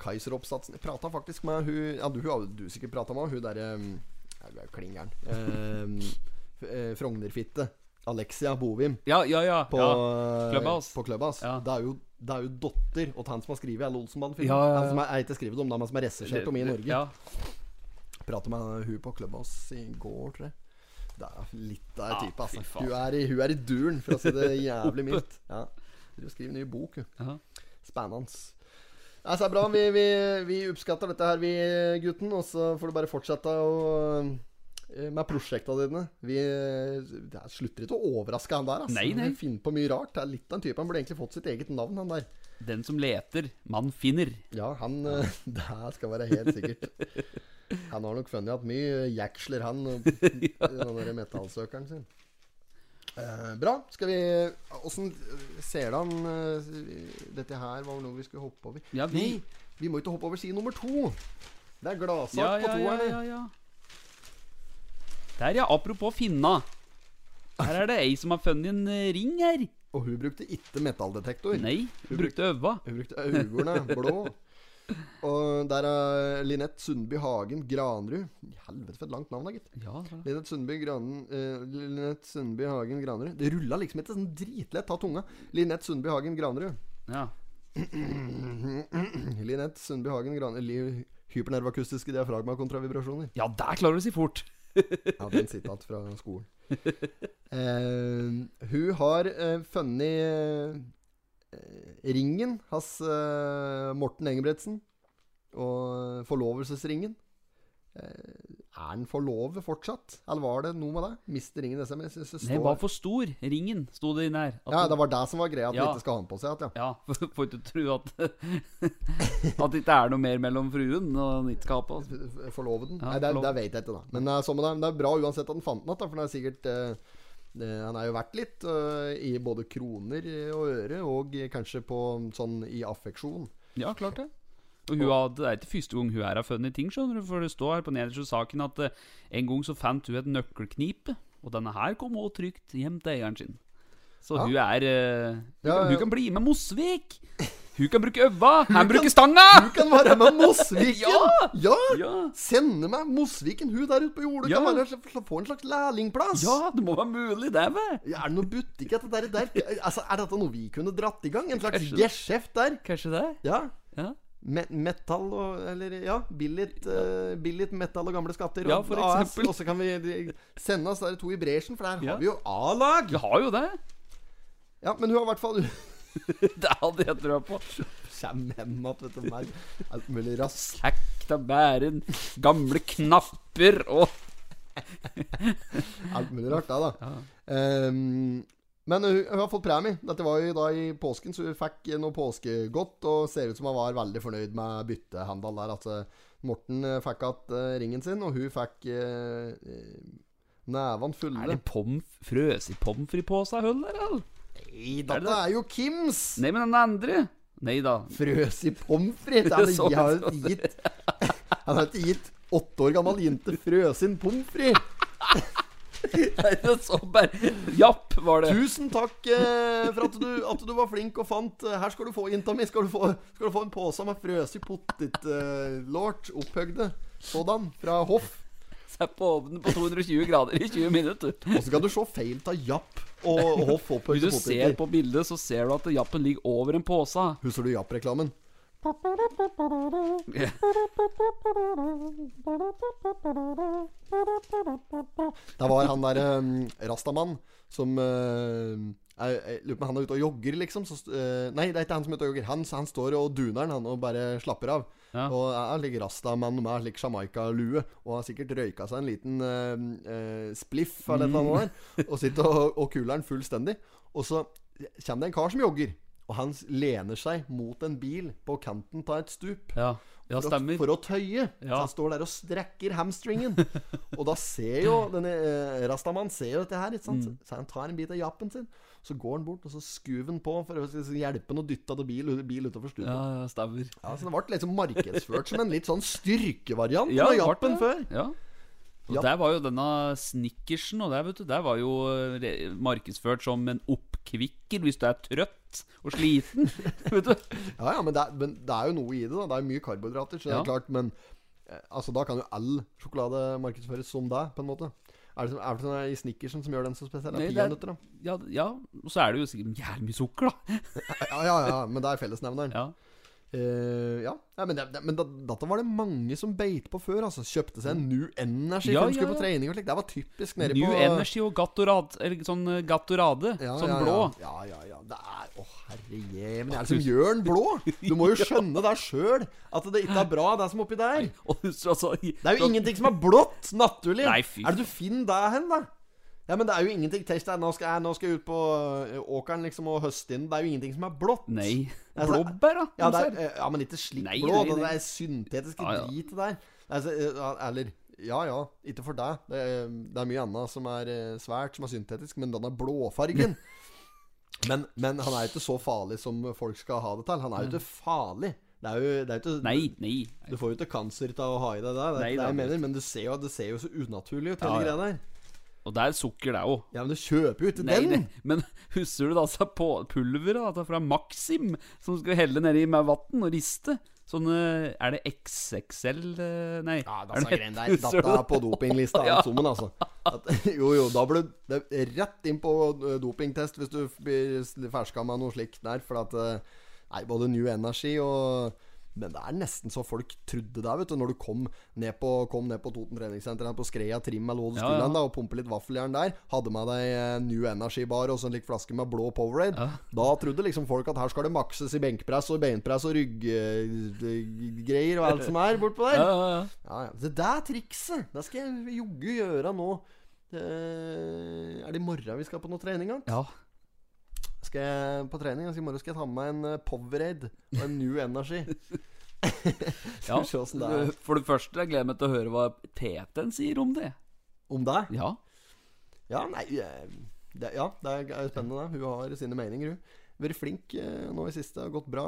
Keiseroppsatsen. Jeg prata faktisk med hun Ja, du har du sikkert prata med hun derre ja, Du er jo klin gæren. Eh, eh, Frognerfitte. Alexia Bovim. Ja, ja, ja. På, ja. eh, Clubhouse. På Clubhouse. Ja. Det, er jo, det er jo dotter og han som har skrevet alle Olsenband-filmer. Ja, ja, ja. Han som er, er ikke skrevet om, han som er regissert om i Norge. Ja. Prata med hun på Clubhouse i går, tror jeg. Det er litt av en Ah, type, altså. Hun er, i, hun er i duren, for å si det jævlig mildt. Ja. Driver og skriver ny bok. Ja. Spennende. Nei, så er det bra. Vi, vi, vi oppskatter dette her, vi, gutten. Og så får du bare fortsette å, eh, med prosjektene dine. Vi det er- slutter ikke å overraske han der. Altså. Nei, nei. Vi finner på mye rart. Det er litt av en type. Han burde egentlig fått sitt eget navn, han der. Den som leter, man finner. Ja, han eh, Det skal være helt sikkert. Han har nok funnet at mye jeksler, han, i den metallsøkeren sin. Eh, bra. Skal vi Åssen ser det an eh, Dette her var noe vi skulle hoppe over. Ja, vi- Nei, vi må ikke hoppe over side nummer to. Det er gladsak Ja, på ja, ja, toeren. ja, ja. Der, ja. Apropos finna. Her er det ei som har funnet en eh, ring her. Og hun brukte ikke metalldetektor. Nei, hun brukte øva. Hun brukte øynene blå. Og der er Linette Sundby Hagen Granrud. Helvete, for et langt navn, da, gitt. Ja. Linette Sundby, Gran, uh, Linette Sundby Hagen Granrud. Det rulla liksom ikke sånn dritlett av tunga. Linette Sundby Hagen Granrud. ja. Linette Sundby Hagen Granrud. Hypernervakustiske diafragma kontra vibrasjoner. ja, der klarer du å si fort. Ja, den sitter alt fra skolen. Uh, hun har uh, funnet eh, ringen hans eh, Morten Engebretsen. Og forlovelsesringen. Eh, er den forlovet fortsatt? Eller var det noe med det? Mister ringen SMS? Det Den var for stor. Ringen sto det inn her. Ja, det var det som var greia, at Ja. han ikke skal ha den på seg igjen. Ja. Ja, får ikke tro at At det ikke er noe mer mellom fruen og han ikke skal ha på. Forlove den? Ja, Nei, det, forlovet. det vet jeg ikke, da. Men det det, er, det er bra uansett at den fant den igjen, for det er sikkert eh, Han er jo verdt litt eh, i både kroner og øre, og kanskje på sånn i affeksjon. Ja, klart det. Og hun hadde, Det er ikke første gang hun her har funnet ting, skjønner du. For det står her på nederste saken at eh, en gang så fant hun et nøkkelknipe, og denne her kom også trygt hjem til eieren sin. Så Ja. hun er uh, hun, Ja, ja. hun kan bli med Mosvik! Hun kan bruke øva! Han bruker stanga! Hun kan være med Mosviken! Ja! ja! Ja! Sende meg Mosviken, hun der ute på jordet. Ja. Kan være, få en slags lærlingplass. Ja, det må være mulig, det, vel? Ja, Er det noe butikk etter det der? Altså, Er dette noe vi kunne dratt i gang? En slags geskjeft der? Kanskje det? Ja. Ja. Me metal og Eller ja, billigt, uh, billigt metall og gamle skatter. Ja, for AS, eksempel. Og så kan vi sende oss der to i bresjen, for der har vi jo A-lag! Vi har jo det. Ja, men hun har i hvert fall Det hadde jeg trua på. Kjem hjem igjen. Med alt mulig rask. Hekt av bæren, gamle knapper og Alt mulig rart, da. da. Um, men hun, hun har fått premie. Dette var jo da i påsken, så hun fikk noe påskegodt. Og ser ut som hun var veldig fornøyd med byttehandel der. Altså, Morten eh, fikk igjen eh, ringen sin, og hun fikk uh, nevene fulle. Er det pomf, frøs i pommes frites-pose hull der, eller? Nei, dette er jo Kims! Nei, men den andre Nei da. Frøs i pommes frites. Han har ikke gitt Han har ikke gitt åtte år gammel jente frøsin pommes frites. Det Japp, var det. Tusen takk eh, for at du, at du var flink og fant eh, Her skal du få, jenta mi. Skal du få, skal du få en pose med frøs i potetlort. Eh, opphøgde sådan. Fra Hoff. Sett på ovnen på 220 grader i 20 minutter. Så kan du se feil av Japp og, Hoff Hvis opphøgde du ser på bildet, så ser du at jappen ligger over en pose. Husker du Japp-reklamen? Det var han der um, Rastamann som uh, jeg, jeg lurer på om han er ute og jogger, liksom. Så, eh, nei, det er ikke han som er ute og jogger. Han, han står og duner han, og bare slapper av. Ja. Og er like rastamann med slik Jamaica-lue. Og har sikkert røyka seg en liten eh, spliff eller eller annet der. Og sitter og, og kuler den fullstendig. Og så kommer det en kar som jogger. Og han lener seg mot en bil på kanten av et stup. Ja, ja For å, for å tøye. Så han står der og strekker hamstringen. og da ser jo denne eh, Rastaman ser jo dette her, ikke Mm. Så han tar en bit av jappen sin. Så går han bort, og så skuver han på for å hjelpe han å dytte av bil, bil utover stupet. Ja, Ja. ja, så det ble liksom markedsført som en litt sånn styrkevariant Ja, av jappen før. Ja. Og der var jo denne snickersen, og der, vet du, der var jo eh, markedsført som en oppkvikker hvis du er trøtt og sliten. vet du. Ja, ja, men det, er, men det er jo noe i det. da Det er jo mye karbohydrater, så det er klart. Men eh, altså da kan jo all sjokolade markedsføres som det, på en måte. Er det, er det sånn i Snickersen som gjør den så spesiell? Det er- peanøtter, da? Ja, ja, og så er det jo sikkert jævlig mye sukker, da. Ja, ja, ja, men det er fellesnevneren. Ja. Eh, ja. ja, men, det, det, men da, dette var det mange som beit på før. Altså Kjøpte seg en New Energy Ja, ja, på trening. og slik Det var typisk nede New på Energy og Gatorade, eller sånn eh, Gatorade, sånn blå. Ja, ja, ja. Det er Å, herre jemini. Er det som gjør den blå? Du må jo skjønne det sjøl. At det ikke er bra, det som er oppi der. Altså, Det er jo ingenting som er blått, naturlig. Nei, Er det du finner det hen, da? Ja, men det er jo ingenting Tenk deg, nå nå skal jeg ut på åkeren liksom og høste inn. Det er jo ingenting som er blått. Nei. Altså, Blåbær, da? Ja, det er, eh, ja, men ikke slik blå. nei, Det er syntetisk Ja, ja. dritet der. Altså, eh, eller Ja ja, ikke for deg. Det, det er mye annet som er eh, svært, som er syntetisk, men den er blåfargen. men, men han er jo ikke så farlig som folk skal ha det til. Han er jo ikke farlig. Det er jo, det er ikke Nei, nei. Du får jo ikke kanser av å ha i deg det. Det Nei, det jeg er mener, men du ser jo, det ser jo så unaturlig ut, hele ja. greia der. Og det er sukker, det òg. Ja, men du kjøper jo ikke den! det, men husker du da altså på pulveret fra Maxim som skal helle nedi med vann og riste? Sånn Er det XXL eh, Nei. Ja, det- greiene der. Dette er på dopinglista, Ja. summen, altså. At, jo, jo, da blir det rett inn på eh, dopingtest hvis du blir ferska med noe slikt der. For at eh, Nei, både New Energy og Men det er nesten så folk trodde det, vet du. Når du kom ned på, kom ned på Toten treningssenter på Skreia Trim eller hva Ja, skulle ja. da, og pumpe litt vaffeljern der. Hadde med deg eh, New Energy-bar og sånn lik flaske med blå Powerade. Ja. Da trodde liksom folk at her skal det makses i benkpress og beinpress og rygggreier og alt som er bortpå der. Ja, ja, ja. Ja, ja. Det der trikset, det skal jeg jogge gjøre nå. Eh, er det i morgen vi skal på noe trening? igjen? ja. Skal på trening? Altså, I morgen skal jeg ta med meg en eh, Powerade og en New Energy. ja. Det er. For det første, jeg gleder meg til å høre hva Teten sier om det. Om det? Ja. Ja, nei eh, det, Ja, det er spennende. det. Hun har sine meninger, hun. Vært flink eh, nå i siste. Har gått bra.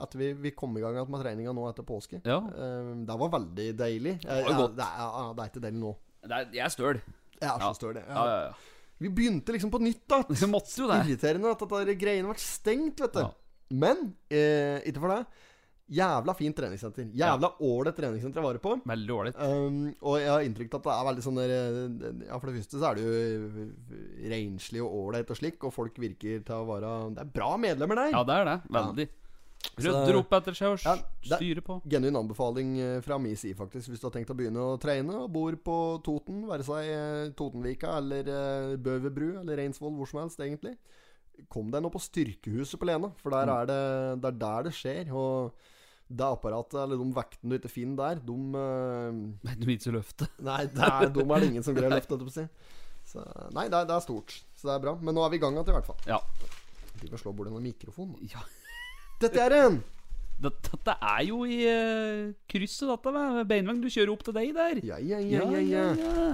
At vi, vi kom i gang med treninga nå etter påske. Ja. Det var veldig deilig. Det, var ja, godt. Det, er, det er ikke deilig nå. Det er, jeg er støl. Jeg er så støl, Ja. Ja, ja, ja. Vi begynte liksom på nytt, da. Det måtte jo det. Irriterende at dette greiene ble stengt, vet du. Ja. Men eh, ikke for det. Jævla fint treningssenter. Jævla ålreit treningssenter jeg var på. Veldig ålreit. Um, og jeg har inntrykk av at det er veldig sånn der eh, Ja, for det første så er det jo renslig og ålreit og slik, og folk virker til å være Det er bra medlemmer der. Ja, det er det. Veldig. Så- Rydder opp etter seg og Ja, det- på. Genuin anbefaling eh, fra min side, faktisk. Hvis du har tenkt å begynne å trene og bor på Toten, være seg eh, Totenvika eller eh, Bøverbru eller Reinsvoll, hvor som helst, egentlig. Kom deg nå på Styrkehuset på Lena, for der er det, det er der det skjer. Og det apparatet, eller de vektene du ikke finner der, de Nei, Du vil ikke løfte. Nei, der, er, de er det ingen som greier å løfte, holdt jeg på å si. Så, nei, det er, det er stort. Så det er bra. Men nå er vi i gang igjen, i hvert fall. Ja. De bør slå bordet med mikrofonen. ja. Dette er en! Dette, er jo i eh, krysset, dette Beinvang. Du kjører opp til deg der. Ja, ja, ja, ja.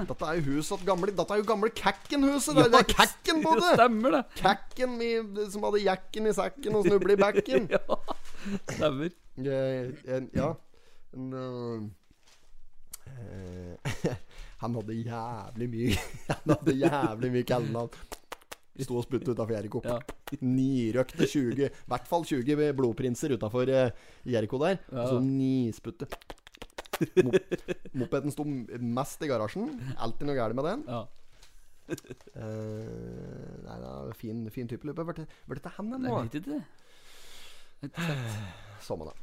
Dette er jo huset gamle Dette er jo gamle Kakken-huset! Det er- det Kakken på det! stemmer det. Kakken som hadde jakken i sekken og snubla i bekken. Ja, stemmer. Ja eh, Han hadde jævlig mye Han hadde jævlig mye kallenavn. Sto og spytte utafor Jeriko. Ja. Nirøkte 20 I hvert fall 20 blodprinser utafor Jeriko der. Ja. Og så nisputte. Mop mopeden sto mest i garasjen. Alltid noe galt med den. Ja. Uh, nei, det er fin, fin type løper. Hvor er dette hen Jeg nå? vet ikke det. Samme det.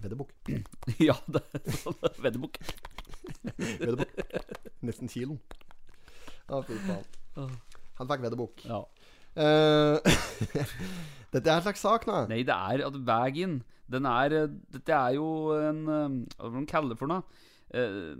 Veddebukk. Ja, det er sånn veddebukk. Veddebukk. Nesten kiloen. Å, fy faen. Han fikk vedderbok. Ja. Uh, dette er en slags sak, nå. Nei, det er at veien Den er eh, Dette er jo en eh, Hva skal man kalle det for noe? Uh,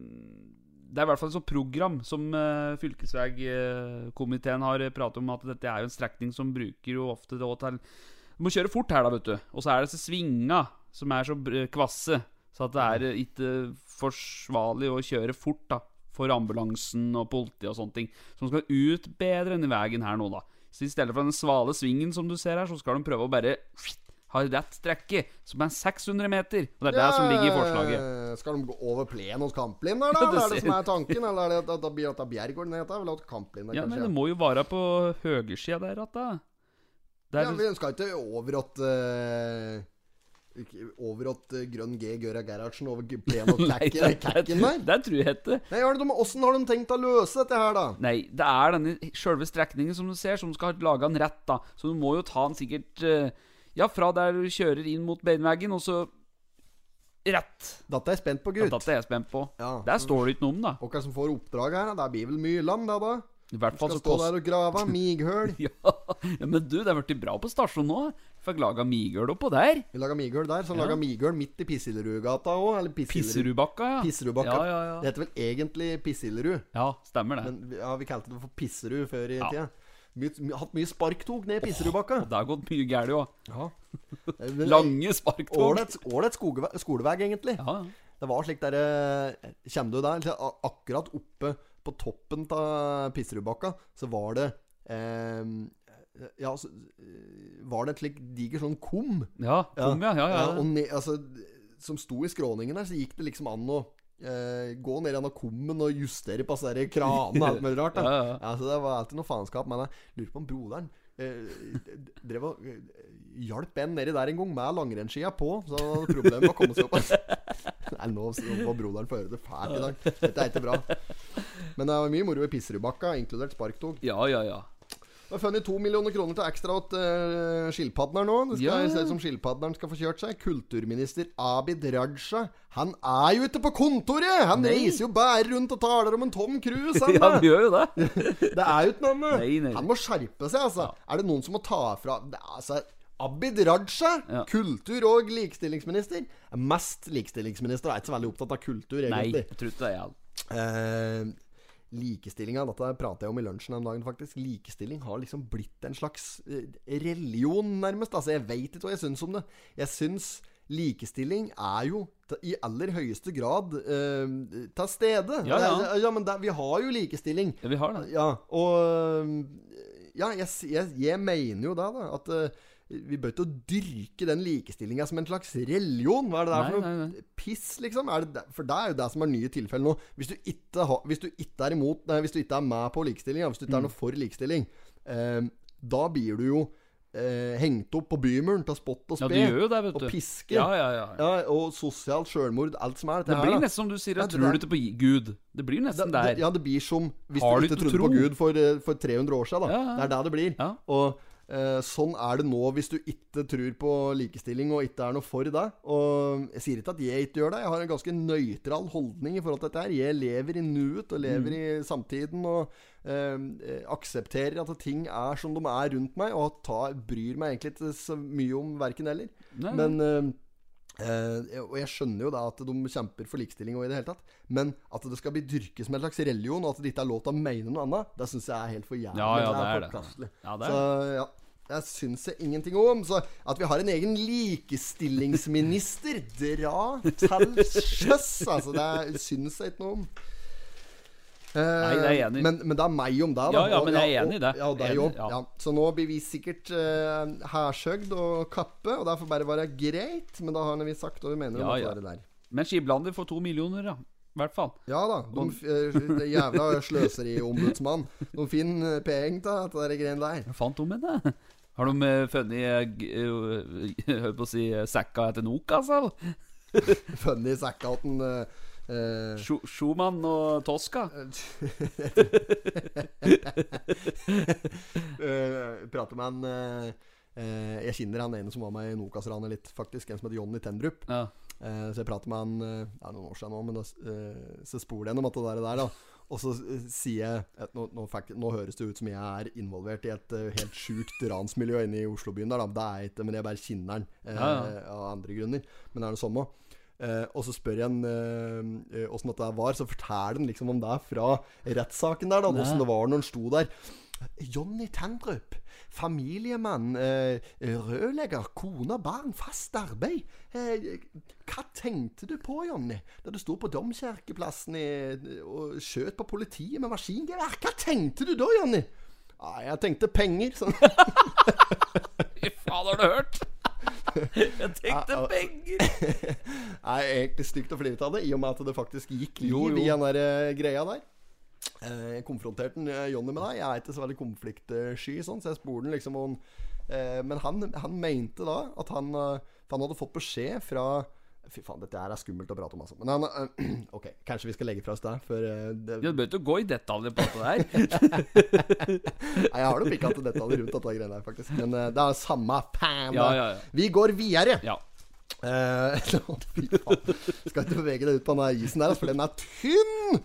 Det er i hvert fall et sånt program som uh, fylkesvegkomiteen har pratet om, at dette er jo en strekning som bruker jo ofte det til Du må kjøre fort her, da, vet du. Og så er det disse svinga som er så kvasse, så at det er ikke forsvarlig å kjøre fort, da. For ambulansen og politiet og sånne ting. Som skal ut bedre enn i veien her nå, da. Så i stedet for den svale svingen som du ser her, så skal de prøve å bare ha rett strekke, som er 600 meter. Og det er det som ligger i forslaget. Eh, Skal de gå over plenen hos Kamplin der, da? Det Eller er det som er tanken? Eller er det at det Bjergården heter? Eller at Kamplin der, Ja, men det må jo være på høyresida der at da. Der, Ja, vi skal ikke over at eh, ikke Over at eh, Grønn G Gøra Gerhardsen over plenen plen og kakken der? det tror jeg. Nei, har de, Åssen har de tenkt å løse dette her, da? Nei, det er denne sjølve strekningen som du ser, som skal lage den rett, da. Så du må jo ta den sikkert eh, Ja, fra der du kjører inn mot beinveggen, og så rett. Dette er jeg spent på, Ja, gutt. Dette er jeg spent på. Ja. Der står det ikke noe om, da. Hvem som får oppdrag her, da? Det blir vel Myrland, det, da? I hvert fall Skal så stå der og grave mighøl. ja, ja, men du, det er blitt bra på stasjonen nå. Fikk laga migøl oppå der. Vi laga migøl der. Så Ja. laga migøl midt i Pissillerudgata òg. Eller ja. Pisserudbakka. Ja, ja, ja. Det heter vel egentlig Pissillerud, Ja, stemmer det. men ja, vi kalte det for Pisserud før i Ja. tida. My, hatt mye sparktog ned Pisserudbakka. Oh, det har gått mye galt òg. Ja. Lange sparktog. Ålreit skolevei, egentlig. Ja, ja. Det var slik der eh, Kjem du der, akkurat oppe på toppen av Pisserudbakka, så var det eh, Ja, så var det et slik diger sånn kum. Ja, kom, ja. Ja, ja. og Ne, altså, som sto i skråningen der, så gikk det liksom an å eh, gå ned gjennom kummen og justere på der kranene og alt mulig rart. Da. Ja, ja, ja. så det var alltid noe faenskap. Men jeg lurer på om broderen eh, drev og eh, hjalp en nedi der en gang med langrennsskia på. Så problemet var å komme seg opp. Nei, nå var broderen høre det fælt i dag. Dette er ikke bra. Men det var mye moro i Pisserudbakka, inkludert sparktog. ja, ja, ja. Det har funnet to millioner kroner til ekstra til uh, skilpadden nå. Det skal Ja. se ut som skilpadderen skal få kjørt seg. Kulturminister Abid Raja. Han er jo ikke på kontoret! Han Nei. reiser jo bare rundt og taler om en Tom Cruise. Han, Ja, han gjør jo det. det er jo ikke noe. Han må skjerpe seg, altså. Er det noen som må ta fra det altså, Abid Raja, Ja. kultur- og likestillingsminister. Er Mest likestillingsminister. Er ikke så veldig opptatt av kultur, Nei, jeg tror det er. Eh, Likestillinga, dette prater jeg om i lunsjen den dagen, faktisk. Likestilling har liksom blitt en slags eh, religion, nærmest. Altså, jeg veit ikke hva jeg syns om det. Jeg syns likestilling er jo i aller høyeste grad eh, til stede. Ja, ja. Det- ja men det, vi har jo likestilling. Ja, vi har det. Ja, og Ja, jeg, jeg, jeg mener jo det, da. At eh, vi bør ikke dyrke den likestillinga som en slags religion. Hva er det der Nei, for noe nei, nei. piss, liksom? Er det, for det er jo det som er nye tilfeller nå. Hvis du ikke, ha, hvis du ikke er imot Nei, hvis du ikke er med på likestilling, hvis du ikke er Mm. noe for likestilling, eh, da blir du jo eh, hengt opp på bymuren til spott og Ja, spe. du gjør jo det, vet og piske. Ja, ja, ja. Ja, og sosialt sjølmord. Alt som er dette Det blir her, nesten som du sier, Ja, jeg tror du ikke på Gud. Det blir nesten Det- der. Ja, det blir som hvis Har du ikke trodde på? Gud for, eh, for 300 år siden. Da. Ja, ja. Det er det det blir. Ja. Og sånn er det nå hvis du ikke tror på likestilling og ikke er noe for det. Og jeg sier ikke at jeg ikke gjør det. Jeg har en ganske nøytral holdning i forhold til dette her. Jeg lever i nuet og lever i samtiden og eh, eh, aksepterer at ting er som de er rundt meg, og tar, bryr meg egentlig ikke så mye om verken eller. Nei, Men eh, Eh, og jeg skjønner jo da at de kjemper for likestilling og i det hele tatt. Men at det skal bli dyrket som en slags religion, og at det ikke er lov til å mene noe annet, det syns jeg er helt for jævlig. Ja, ja, det er det. forkastelig. Ja, det er Så ja, det syns jeg ingenting om. Så at vi har en egen likestillingsminister, dra til sjøs, altså. Det syns jeg ikke noe om. Eh, Nei, det er enig. Men, men det er meg om deg, da. Ja, ja, men jeg er enig i det. Ja, og deg òg. ja. Så nå blir vi sikkert uh, hærsøgd og kappe, og det får bare være greit. Men da har vi sagt hva vi mener om Ja, det er der. Men Skiblander får to millioner, ja. I hvert fall. Ja da. De, de eh, det jævla sløseriombudsmann. De finner penger til dette greiene der. Hva fant de med det? Har de eh, funnet g- eh, Holdt på å si eh, sekka etter Nokas, altså? Funnet sekka til Uh, eh, eh, Schumann og Tosca? uh, Prater med han uh, eh, Jeg kjenner han ene som var med i Nokas-ranet litt, faktisk. En som heter Jonny Tendrup. Ja. Eh, så jeg prater med han eh, Det er noen år siden nå, men da, eh, så spoler jeg gjennom at det der da. Og så eh, sier jeg at nå, nå, nå høres det ut som jeg er involvert i et eh, helt sjukt ransmiljø inne i Oslobyen. Der, da. Det er ikke, men jeg bare kjenner den eh, Ja, av andre grunner. Men det er det samme. Eh, og så spør jeg han eh, åssen dette var, så forteller han liksom om det fra rettssaken der. da Åssen det var når han sto der. Jonny Tandrup, familiemann, eh, rørlegger, kone barn, fast arbeid. Eh, hva tenkte du på, Jonny, da du sto på Domkirkeplassen og skjøt på politiet med maskingevær? Hva tenkte du da, Jonny? Ah, jeg tenkte penger. Sånn. Fy faen, har du hørt? Jeg tenkte ah, ah, penger. Er egentlig stygt å flire av det, i og med at det faktisk gikk liv Jo, jo. i den der eh, greia der. Eh, Jeg konfronterte den, eh, Jonny med deg. Jeg er ikke så veldig konfliktsky, sånn, så jeg spurte den liksom om eh, Men han, han mente da at han, han hadde fått beskjed fra Fy faen, dette her er skummelt å prate om, altså. Men han eh, Ok, kanskje vi skal legge fra oss det, for uh, det, Du bør ikke gå i detaljer på dette der. Nei, jeg har nok ikke hatt detaljer rundt dette greiene her, faktisk. Men uh, det er samme faen. Ja, ja, ja. Vi går videre. Ja. Uh. Skal ikke bevege deg ut på den isen der, altså, for den er tynn!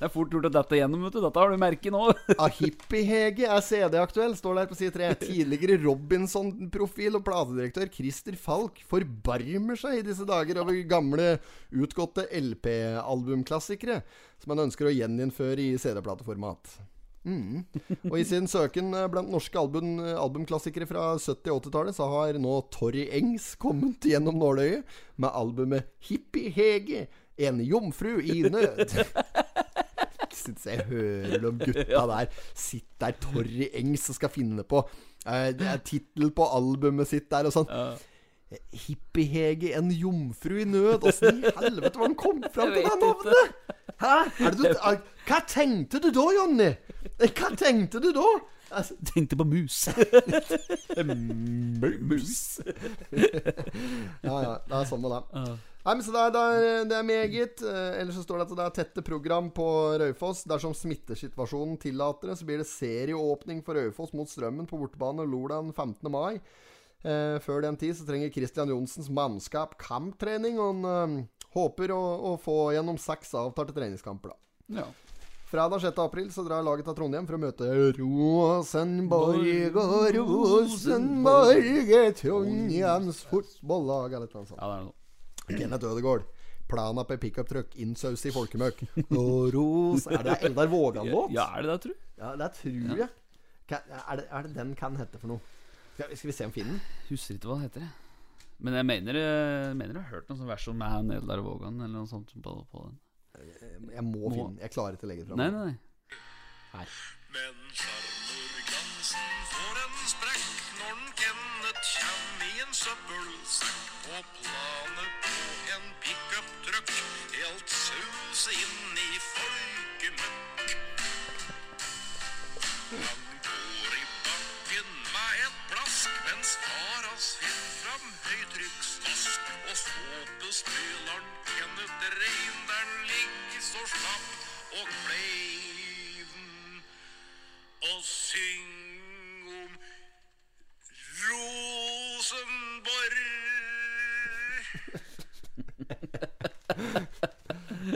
Det er fort gjort å dette gjennom, vet du. Dette har du merket nå. Av Hippie-Hege er CD-aktuell, står der på side 3. Tidligere Robinson-profil og platedirektør Christer Falk forbarmer seg i disse dager over gamle, utgåtte LP-albumklassikere som han ønsker å gjeninnføre i CD-plateformat. Mm. Og i sin søken eh, blant norske album, albumklassikere fra 70- og 80-tallet, så har nå Torry Engs kommet gjennom nåløyet med albumet Hippie-Hege, en jomfru i nød. Syns jeg hører om gutta der Sitter der Torry Engs og skal finne på eh, Det er tittel på albumet sitt der og sånn. Hippie-Hege, en jomfru i nød. Åssen i helvete var han kom fram til det navnet? Hæ? Du, hva tenkte du da, Jonny? Hva tenkte du da? Altså, Tenkte på mus. mus. ja, ja. Det er sånn med det. Nei, men så det er, det er, det er meget. Eh, ellers så står det at det er tette program på Raufoss. Dersom smittesituasjonen tillater det, så blir det serieåpning for Raufoss mot Strømmen på bortebane lørdag 15. mai. Eh, før den tid så trenger Christian Johnsens mannskap kamptrening, og han eh, håper å, å få gjennom seks avtalte treningskamper. da Ja. Fredag 6. april så drar laget til Trondheim for å møte Rosenborg og Rosenborg, Trondheims fotballag, eller noe sånt. ja, det er noe. Kenneth Ødegaard. Plana på pickuptruck, innsaus i folkemøkk. Ros Er det Eldar Vågan-låt? Ja, er det det, tru? Ja, det tror jeg. Er, det, er det den kan hete for noe? Skal, skal vi se om finner den? Husker ikke hva det heter. jeg. Men jeg mener, jeg mener jeg har hørt noen sånt vers med han Eldar Vågan eller noe sånt på, på den. Jeg må finne. Jeg klarer ikke å legge det fram. Nei, nei, nei. Men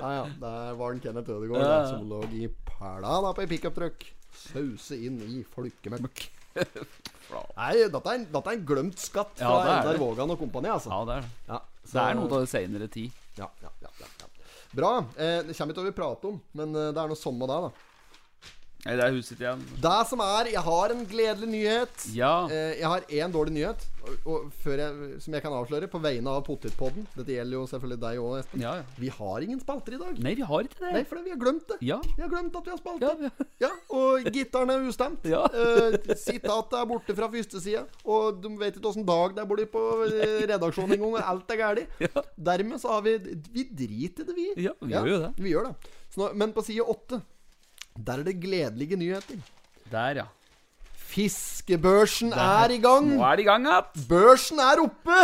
Ja, ja. Det var den Kenneth Ødegaard Ja, som lå i pæla da, på ei pickup-truck. Sause inn i folkemøkk. Nei, dette er, en, dette er en glemt skatt fra ja, Eldar. Vågan og kompani, altså. Ja, det er det. Ja, Det er noe av det senere tid. Ja, ja, ja. Bra. Eh, det kommer ikke til å prate om, men eh, det er noe sånn med det, da. Nei, det er huset igjen. Det som er Jeg har en gledelig nyhet. Ja. Eh, jeg har én dårlig nyhet, og, og før jeg, som jeg kan avsløre, på vegne av Potetpodden. Dette gjelder jo selvfølgelig deg òg, Espen. Ja, ja. Vi har ingen spalter i dag. Nei, vi har ikke det. Nei, for vi har glemt det. Ja. Vi har glemt at vi har spalter. Ja, ja. Ja, og gitaren er ustemt. Ja. Eh, sitatet er borte fra første side. Og de vet ikke åssen dag det er borte på eh, redaksjonen engang. Alt er galt. Dermed så har vi Vi driter i det, vi. Ja, vi gjør jo det. Vi gjør det. Så nå, men på side åtte, der er det gledelige nyheter. Der, ja. Fiskebørsen er i gang! Nå er det i gang igjen. Børsen er oppe!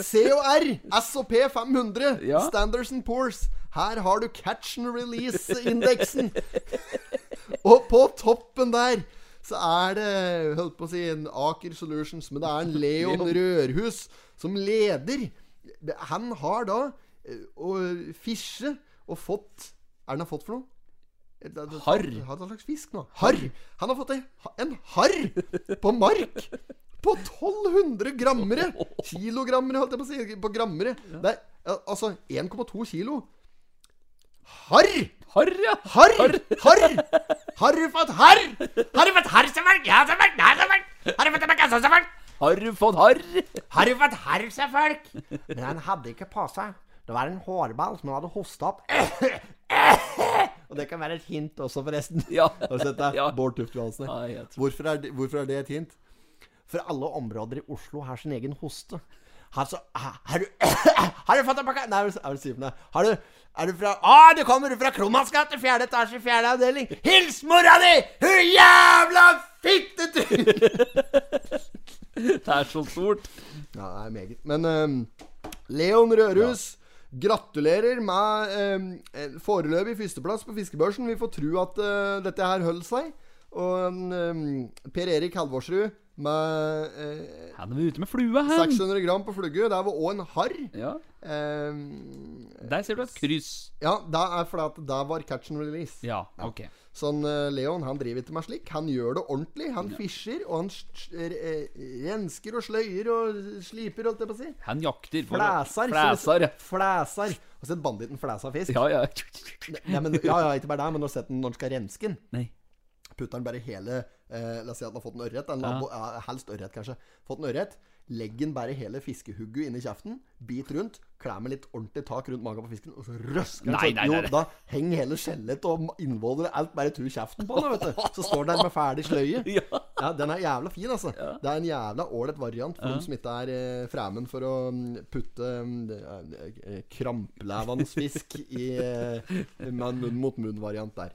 COR, SOP 500, Ja. Standards and Poors. Her har du catch and release-indeksen. Og på toppen der så er det holdt på å si en Aker Solutions, men det er en Leon Rørhus som leder. Han har da eh, å fisje og fått Er det han har fått for noe? Harr. Hva slags fisk nå? Harr! Han har fått en, harr på mark! På 1200 grammere! Kilogrammere, holdt jeg på å si. På grammere. Det er altså 1,2 kilo. Harr! Harr, ja. Harr! Harr! Har du fått harr? Har du fått harr som folk? Ja, som folk. Nei, som folk. Har du fått kassa som folk? Har du fått harr? Har du fått harr, sa folk? Men han hadde ikke på seg. Det var en hårball som han hadde hosta opp. Og det kan være et hint også, forresten. Ja. Har du sett det? Ja. Bård Tufte Johansen. Ja, Hvorfor, hvorfor er det et hint? For alle områder i Oslo har sin egen hoste. Har, så, har, du Har du fått en pakke Nei, er du? Har du Er du fra Å, du kommer fra Kromanns gate, fjerde etasje, fjerde avdeling. Hils mora di! Hun jævla fittetryne! Det er så stort. Ja, det er meget. Men um, Leon Rørhus gratulerer med eh, foreløpig førsteplass på fiskebørsen. Vi får tro at eh, dette her holder seg. Og eh, Per Erik Halvorsrud med eh, Han er ute med flue, han. 600 gram på flugge. Der var òg en harr. Ja. Der ser du et kryss. ja, det er fordi at det var catch and release. Ja, ok. Sånn, eh, Leon han driver ikke med slik. Han gjør det ordentlig. Han fischer, og han eh, rensker og sløyer og sliper, holdt jeg på å si. Han jakter. for- Flæsar. Flæsar, ja. Flæsar. Har sett banditten flæsa fisk? Ja, ja. Nei, men, ja, ja, ikke bare det, men har sett den når den skal renske den. Nei. Putter den bare hele eh, La oss si at den har fått en ørret. en ja, helst ørret, kanskje. Fått en ørret. Legg den bare hele fiskehugget inn i kjeften. Bit rundt. Klemmer litt ordentlig tak rundt magen på fisken, og så røsker den. Nei, jo. Da henger hele skjelettet og innvoller alt bare tur kjeften på den, vet du. Så står den der med ferdig sløye. Ja. Ja, den er jævla fin, altså. Det er en jævla ålreit variant for de som ikke er eh, fremen for å mm, putte mm, eh, kramplevende fisk i eh, munn mot munn-variant der.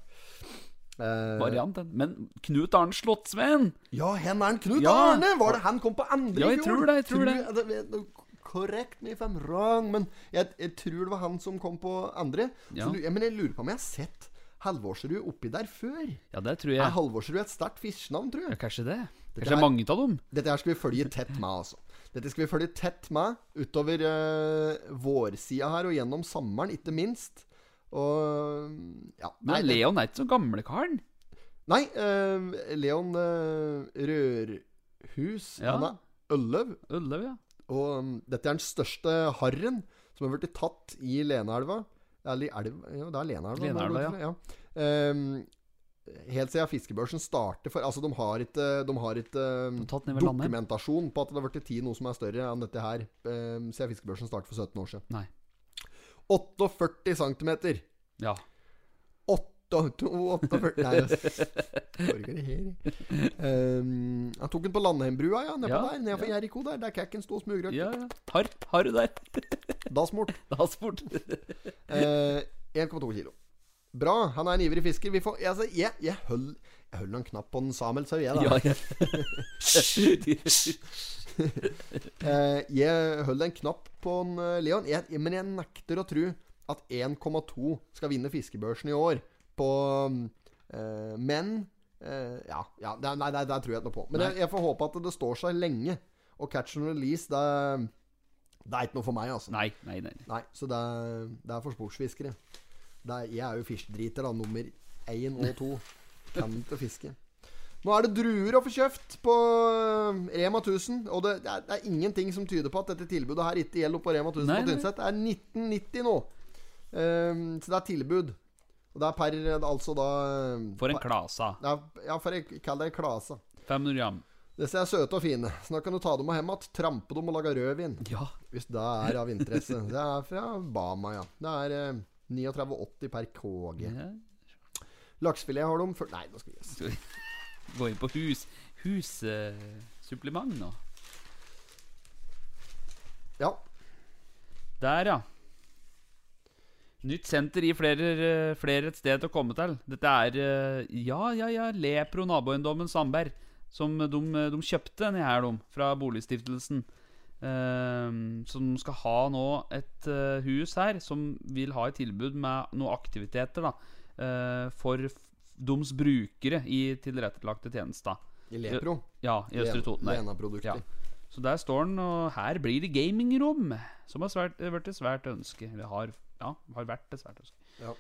Eh, Varianten. Men Knut Arne Slottsveen ja, hen er han Knut Ja. Arne! Var det han kom på andre Ja, jeg tror det, jeg tror det. Correct me if I'm wrong, men jeg, jeg tror det var han som kom på andre. Ja. Så, men jeg lurer på om jeg har sett Halvorsrud oppi der før. Ja, det tror Er jeg. Halvorsrud et sterkt fiskenavn, tror Ja, jeg? kanskje det. Dette Kanskje det er er- mange av dem. Dette her skal vi følge tett med, altså. Dette skal vi følge tett med utover uh, vårsida her, og gjennom sommeren, ikke minst. Og ja. Men nei, Leon er ikke så gamlekaren. Nei, eh, Leon eh, Rørhus Ja. Han er Ølløv. Ølløv, ja. Og um, dette er den største harren som har blitt tatt i Leneelva. Eller i elv Ja, det er Leneelva. Lenaelva, det er ja. Um, helt siden fiskebørsen starter for Altså, de har ikke, de har ikke um, tatt landet. dokumentasjon på at det har blitt tid noe som er større enn dette her um, siden fiskebørsen startet for 17 år siden. Nei. 48 cm. Ja. 48 Nei, jeg foregår det her. Um, han tok den på Landheimbrua, ja. Nedpå Ja, der. Nedfor ja. Jericho der. Der kakken sto og smugrøk. ja, ja. Har, har du der. Da smurt. Da smurt. uh, 1,2 kilo. Bra. Han er en ivrig fisker. Vi får, altså, jeg, jeg holder jeg holder en knapp på den Samuelshaug, jeg, da. Ja, ja. Eh, jeg holder en knapp på en eh, Leon. Jeg, men jeg nekter å tro at 1,2 skal vinne fiskebørsen i år på eh, Men eh, Ja, ja det, nei, det, det tror jeg ikke noe på. Men jeg, jeg får håpe at det står seg lenge. Og catch and release, det, det er ikke noe for meg, altså. Nei, nei, nei. Nei, så det er, for sportsfiskere. Er, jeg er jo fiskedriter, da. Nummer én og to. Kan ikke fiske. Nå er det druer å få kjøpt på eh, Rema 1000. Og det, det, er, det er ingenting som tyder på at dette tilbudet her ikke gjelder på Rema 1000 Nei, på. Tynset. Det er 1990 nå. um, så det er tilbud. Og det er per er Altså da eh, For en klasa. er, Ja, for jeg kaller det klasa. 500 gram. Disse er søte og fine. Så nå kan du ta dem med hjem igjen, trampe dem og lage rødvin. Ja. Hvis det er av interesse. Det er fra Bama, ja. Det er eh, 39,80 per KG. ja. Laksefilet har de for... Nei, nå skal vi gjesse. Gå inn på hus hussupplement nå? Ja. Der, ja. Nytt senter gir flere, flere et sted å komme til. Dette er eh, Ja, ja, ja. Lepro naboeiendommen Sandberg. Som de, de kjøpte denne her, de, fra Boligstiftelsen. Ehm, som skal ha nå et eh, hus her som vil ha et tilbud med noen aktiviteter da eh, for deres brukere i tilrettelagte tjenester. I Lepro. Ja, i Østre Toten. Lena-produkter. Ja. Så der står den, og her blir det gamingrom, som har svært, vært et svært ønske. Eller har, ja, har vært et svært ønske. Ja.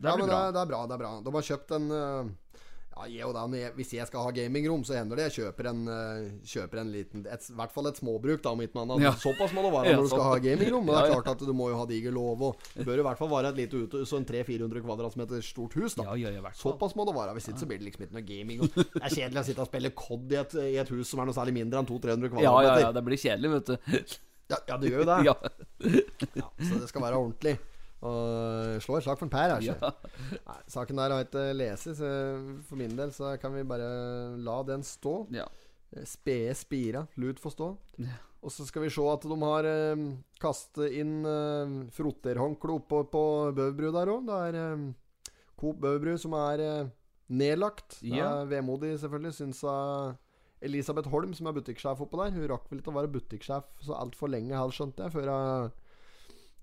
Det ja, men bra. Det, det er bra. det er bra De har kjøpt en eh, Ja, og da, Hvis jeg skal ha gamingrom, så hender det jeg kjøper en, eh, kjøper en liten et, I hvert fall et småbruk, da, om ikke annet. Ja. Såpass må det være Ja, når du skal ha gamingrom. Men det Ja, er klart at du må jo ha diger låve, det bør i hvert fall være et lite ute, så en 300-400 kvadratmeter stort hus. da Ja, ja, ja. Såpass må det være. Hvis ikke så blir det liksom ikke noe gaming. Og det er kjedelig å sitte og spille COD i et, i et hus som er noe særlig mindre enn 200-300 Ja, ja, kvadratmeter. ja, det blir kjedelig, vet du. Ja, ja, det gjør jo det. Ja. Ja, så det skal være ordentlig. Og slå et slag for en Per, altså. Ja. Nei, Saken der har jeg ikke lest, så for min del så kan vi bare la den stå. Ja. Spede spira, lut få stå. Ja. Og så skal vi se at de har eh, kastet inn eh, frotterhåndkle oppå på Bøverbru der òg. Det er eh, Coop Bøverbru som er eh, nedlagt. Det Ja. er vemodig, selvfølgelig, syns jeg. Elisabeth Holm, som er butikksjef oppå der, hun rakk vel ikke å være butikksjef så altfor lenge, her, skjønte jeg, før jeg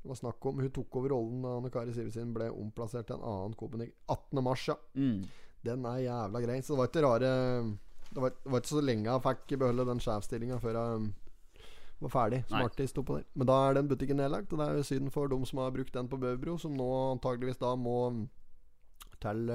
det var snakk om Hun tok over rollen da Anne Kari Sivertsen ble omplassert til en annen Coop-butikk. 18. mars, ja. Mm. Den er jævla grei. Så det var ikke rare Det var, det var ikke så lenge jeg fikk beholde den sjefsstillinga før jeg var ferdig som Nei. artist oppå der. Men da er den butikken nedlagt, og det er jo synd for de som har brukt den på Bøverbro, som nå antageligvis da må til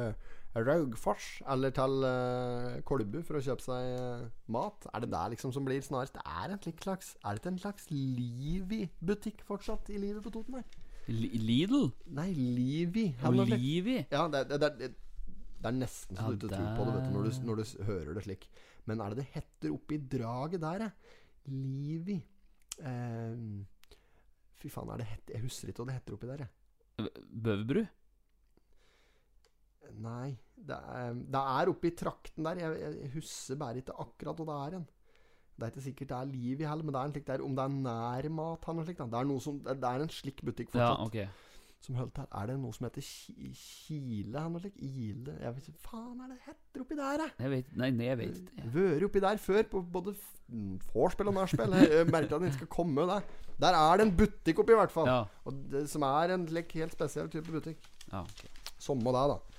Raugfors eller til uh, Kolbu for å kjøpe seg uh, mat. Er det der liksom som blir snarest er en slags Er det ikke en slags Livi-butikk fortsatt i livet på Toten her? Lidl? Nei, Livi. Livi? Ja, det, det, det, det, er nesten så Ja, du ikke tror på det vet du, når, du, når du hører det slik. Men er det det heter oppi draget der, ja? Livi Ehm, Fy faen, er det het, Jeg husker ikke hva det heter oppi der, jeg. Bøverbru? Nei, det er, det er oppi trakten der. Jeg, jeg, husker bare ikke akkurat hvor det er hen. Det er ikke sikkert det er liv i heller, men det er en slik der, om det er nærmat eller noe slikt. Det er, som, det er en slik butikk Ja, okay. Som holdt her. Er det noe som heter Ki- Kile eller noe slikt? Ile Jeg vet ikke Faen er det heter oppi der, jeg? Jeg vet, nei, nei, jeg vet ikke. Vært oppi der før, på både mm, vorspiel og nachspiel. Merker at den ikke skal komme der. Der er det en butikk oppi, i hvert fall. Ja. Og det, som er en like, helt spesiell type butikk. Ja, okay. Samme det, da.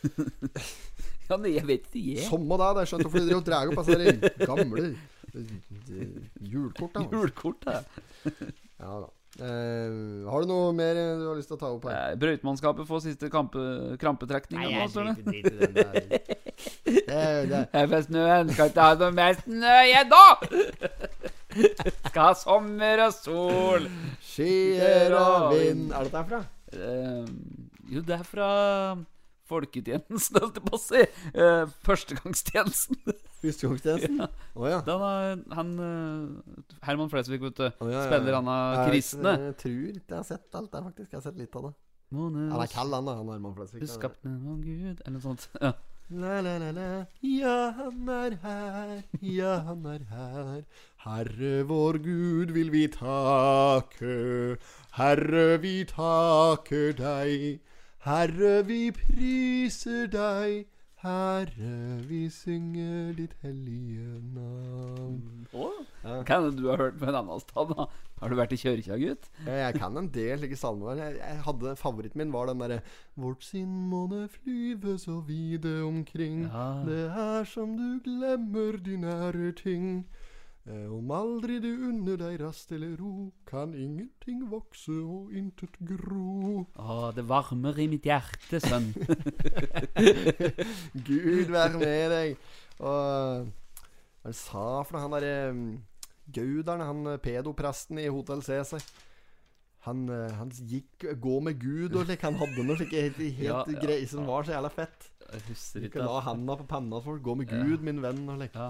ja, men jeg vet ikke, jeg. Samme det. Det er skjønt for de drar opp disse gamle eh, julkort. da Julekort, da. Ja da. Uh, har du noe mer du har lyst til å ta opp her? Eh, Brøytemannskapet får siste kampe, krampetrekning. Nei, jeg driter i den der. Det, det, Jeg får snøen, skal ikke ha noe mer snø igjen nå! Skal ha sommer og sol. Skyer og vind Er det derfra? Uh, jo, det er fra folketjenesten, holdt jeg på å si. Eh, førstegangstjenesten. Førstegangstjenesten? Å ja. Den er, han eh, Herman Flesvig, vet du. Oh, ja, ja. Spiller han av kristne. Jeg tror ikke jeg har sett alt det, faktisk. Jeg har sett litt av det. Måne, Han kall han da. Han er Herman Flesvig. du skapte av Gud Eller noe sånt. Ja. La, la, la, la. Ja, han er her, ja, han er her. Herre vår Gud vil vi takke. Herre, vi takker deg. Herre, vi priser deg. Herre, vi synger ditt hellige navn. Ja. Kan det du har hørt på en annen sted? da Har du vært i kjørkja, gutt? Ja, Jeg kan en del slike salmer. Jeg, jeg hadde, favoritten min var den derre Vårt sinn måne flyve så vide omkring. Ja. Det er som du glemmer de nære ting. Eh, Om aldri du unner deg rast eller ro, kan ingenting vokse og intet gro. Å, det varmer i mitt hjerte, sønn. Gud være med deg. Og hva han sa for han derre um, Gauderen, han eh, pedopresten i Hotell Cæsar. Han, eh, han gikk gå med Gud og slik. Han hadde noe slik helt, helt Ja, ja, greier som var så jævla fett. Jeg husker Du ikke. kan la handa på panna folk. Gå med Gud, min venn. Og slik. Ja.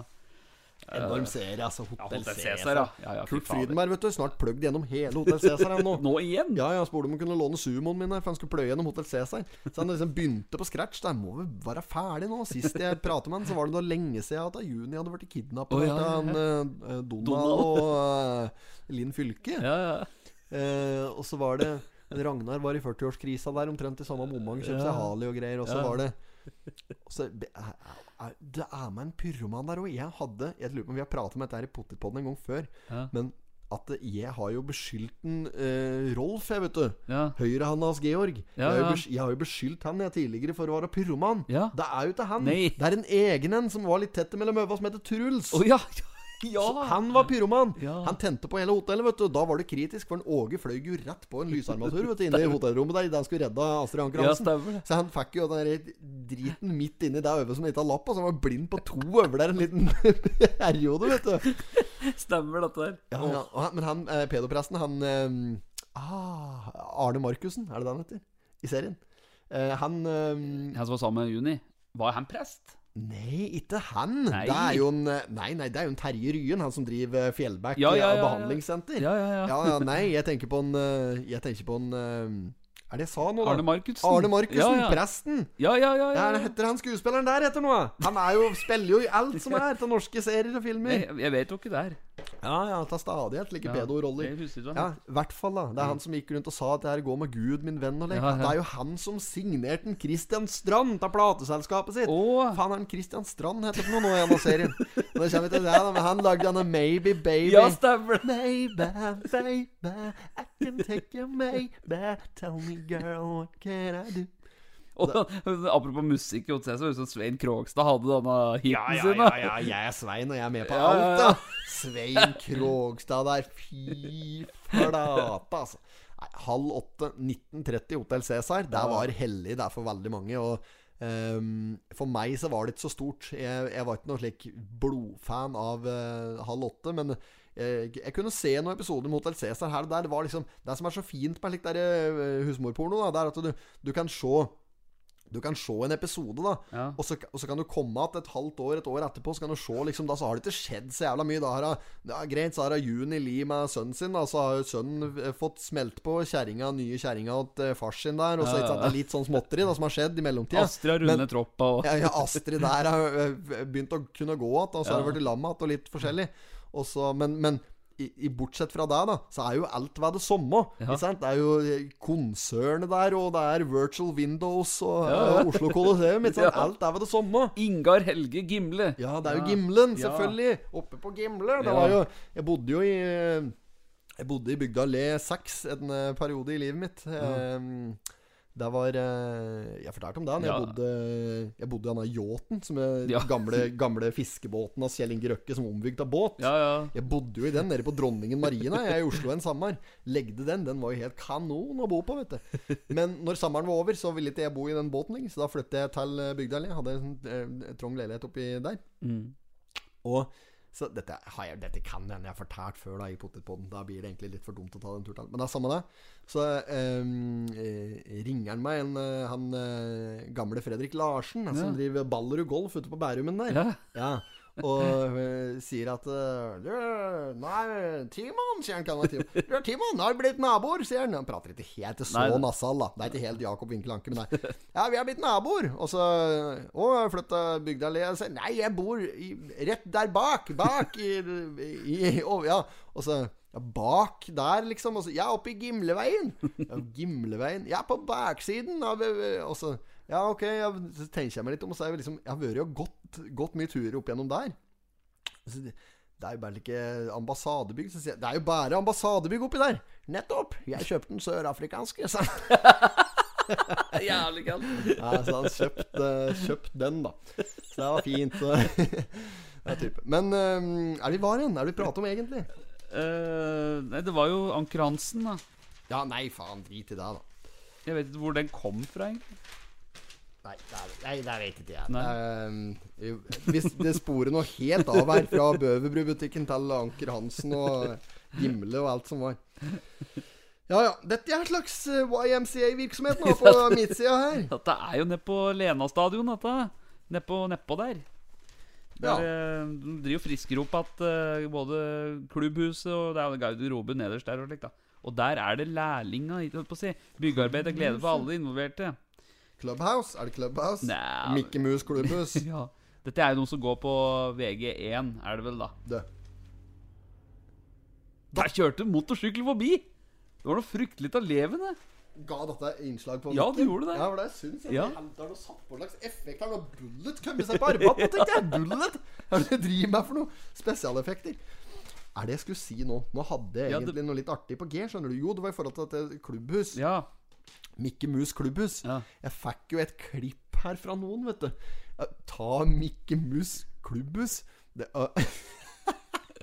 Enorm serie, altså. Hotell Hotel Cæsar. Ja. ja, ja Kurt. Frydenberg, vet du. Snart pløgd gjennom hele Hotell Cæsar nå. Nå igjen? Ja, ja, spurte om han kunne låne sumoen min for han skulle pløye gjennom Hotell Cæsar. Så han liksom begynte på scratch. Da må vi være ferdig nå. Sist jeg pratet med han, så var det da lenge siden at Juni hadde blitt kidnappet oh, ja, av ja, eh, Donald, Donald. og uh, Linn Fylke. Ja, ja. Uh, og så var det Ragnar var i 40-årskrisa der, omtrent i samme moment. Kjøpte seg Ja. Harley og greier. Og så Ja. var det og så, er- Det er med en pyroman der òg. Jeg hadde Jeg lurer på om vi har pratet om dette her i Pottitpodden en gang før. Ja. Men at jeg har jo beskyldt en eh, Rolf, jeg, vet du. Ja. Høyrehånda hans Georg. Ja, jeg, har jo ja. jeg har jo beskyldt han jeg tidligere for å være pyroman. Det er jo ikke han. Nei. Det er en egen en som var litt tett mellom øva, som heter Truls. Å ja! Ja. Så han var pyroman. Ja. Han tente på hele hotellet, vet du. Da var det kritisk, for en Åge fløy jo rett på en lysarmatur vet du, inne i hotellrommet der da han skulle redde Astrid Anker Ja, Hansen. det. så han fikk jo den driten midt inni det øyet som ikke har lapp, og så han var blind på to øver der en liten periode, vet du. Stemmer dette der. Ja, ja. Han, men han eh, pedopresten, han eh, ah, Arne Markussen, er det det han heter? I serien. Eh, han eh, Han som var sammen med Juni. Var han prest? Nei, ikke han. Nei. Det er jo en eh, Nei, nei, det er jo en Terje Ryen, han som driver Fjellback Ja, ja, eh, ja, ja. behandlingssenter. Ja, ja, ja. Nei, jeg tenker på en eh, Jeg tenker på en eh, Er det jeg sa nå, da? Arne Markussen. Arne Markussen, Ja, ja. presten. Ja, ja, ja. Ja, ja, heter han skuespilleren der heter noe? Han er jo, spiller jo i alt som er til norske serier og filmer. Jeg, jeg vet jo ikke det er. Ja, ja, tar stadighet like Ja, pedoroller. Ja, i hvert fall, da. Det er han som gikk rundt og sa at det her går med Gud, min venn, og lek. Ja, ja. Det er jo han som signerte en Christian Strand til plateselskapet sitt. Åh. Faen, er han Christian Strand heter for noe nå i en av serien? Nå kommer vi til det, da, men han lagde denne Maybe Baby. Ja, stemmer. Maybe, baby, I can take you, maybe. Tell me, girl, what can I do? Og apropos musikk, det ser ut som Svein Krogstad hadde denne hiten Ja, ja, sin. ja, ja, jeg er Svein, og jeg er med på alt, da. Svein Krogstad der, fy flate, altså. Nei, halv åtte, 1930, Hotell Cæsar. Det var hellig, det er for veldig mange. Og um, for meg så var det ikke så stort. Jeg, jeg var ikke noe slik blodfan av uh, halv åtte, men eh, jeg kunne se noen episoder med Hotell Cæsar her og der. Det var liksom Det som er så fint med slik eh, husmorporno, da, det er at du, du kan se du kan se en episode, da, Ja. og, så, og så kan du komme igjen et halvt år, et år etterpå, så kan du se liksom, Da så har det ikke skjedd så jævla mye. Da har ja, Greit, så har Juni Li med sønnen sin, da, så har sønnen eh, fått smelt på kjerringa, nye kjerringa til fars sin der, og så Ja, ja, er litt sånn småtteri da, som har skjedd i mellomtida. Astrid har rundet troppa og Ja, ja, Astrid der har begynt å kunne gå igjen, og så har hun blitt lam igjen, og litt forskjellig. Og så, men, men i, i bortsett fra det, da, så er jo alt ved det samme. Ja. Det er jo eh, konsernet der, og det er Virtual Windows og Ja, ja. øh, Oslo Colosseum. Ja. Alt er ved det samme. Ingar Helge Gimle. Ja, det er jo Ja. Gimlen, Ja. selvfølgelig. Oppe på Gimle. Det Ja. var jo Jeg bodde jo i eh, Jeg bodde i bygda Le 6 en eh, periode i livet mitt. Eh, Det var eh, Jeg fortalte om det. Ja. Jeg bodde Jeg bodde i denne yachten, som er Ja. gamle, gamle fiskebåten av Kjell Inge Røkke, som ombygd av båt. Ja, ja. Jeg bodde jo i den nede på Dronningen Marina. Jeg er i Oslo en sommer. Legde den. Den var jo helt kanon å bo på, vet du. Men når sommeren var over, så ville ikke jeg bo i den båten lenger. Så da flyttet jeg til Bygdøy. Jeg hadde en eh, trang leilighet oppi der. Mm. Og så dette, jeg, dette kan hende jeg har fortalt før da i Potetpodden. Da blir det egentlig litt for dumt å ta den turen. Men det er samme det. Så ehm, eh, ringer han meg, en, eh, han eh, gamle Fredrik Larsen, han som Ja. driver Ballerud Golf ute på Bærumen der. Ja. Ja. Og eh, sier at eh, du, Nei, Timon, sier han. Kan være Timon. Du, Timon, nå har vi blitt naboer, sier han. Han prater ikke helt så Nei, nasal, da. Det er ikke helt Jakob Winkel Anke, men nei. Ja, vi har blitt naboer. Og så Å, har flytta bygda sier, Nei, jeg bor i, rett der bak. Bak i, i å, Ja. Og så ja, bak der, liksom. Og så, ja, oppe i Gimleveien. Ja, Gimleveien. Ja, på baksiden av Og så Ja, ok. jeg, så tenker jeg meg litt om, og så er jeg liksom Jeg har vært og gått, gått mye turer opp gjennom der. Så det, det er jo bare ikke ambassadebygg. Så sier jeg Det er jo bare ambassadebygg oppi der! Nettopp! Jeg kjøpte den sørafrikanske, sa. Jævlig kaldt. Ja, så han kjøpt, eh, kjøpt den, da. Så det var fint. Så. Det. Men um, er vi var igjen? Er det vi prater om egentlig? Uh, nei, det var jo Anker Hansen, da. Ja, nei, faen. Drit i det, da. Jeg vet ikke hvor den kom fra, egentlig. Nei, det, vet ikke jeg. Nei. Eh, hvis det sporer noe helt av her, fra Bøverbru-butikken til Anker Hansen og Gimle og alt som var. Ja ja. Dette er en slags eh, YMCA-virksomhet nå på midtsida her. Dette er jo nede på Lena stadion, dette. Nedpå ned der. Ja. Eh, De driver opp at eh, både klubbhuset og det er garderobe nederst der. Og, slik, og der er det lærlinga. si. Byggearbeid til glede for alle involverte. Clubhouse? Er det Clubhouse? Nei. Mikke Mus klubbhus? Ja. Dette er jo noen som går på VG1, er det vel, da. Det. Der kjørte en motorsykkel forbi! Det var noe fryktelig av levende. Ga dette innslag på Ja, det gjorde det. Ja, for det syns jeg. Ja. Det er noe satt på slags effekt her. Noe bullet kommer seg på armene, tenkte jeg. Bullet! Hva er det du driver med for noe? Spesialeffekter. Er det jeg skulle si nå? Nå hadde jeg Ja, det- egentlig noe litt artig på G, skjønner du. Jo, det var i forhold til dette klubbhus. Ja. Mikke Mus klubbhus. Ja. Jeg fikk jo et klipp her fra noen, vet du. Ta Mikke Mus klubbhus. Det, uh,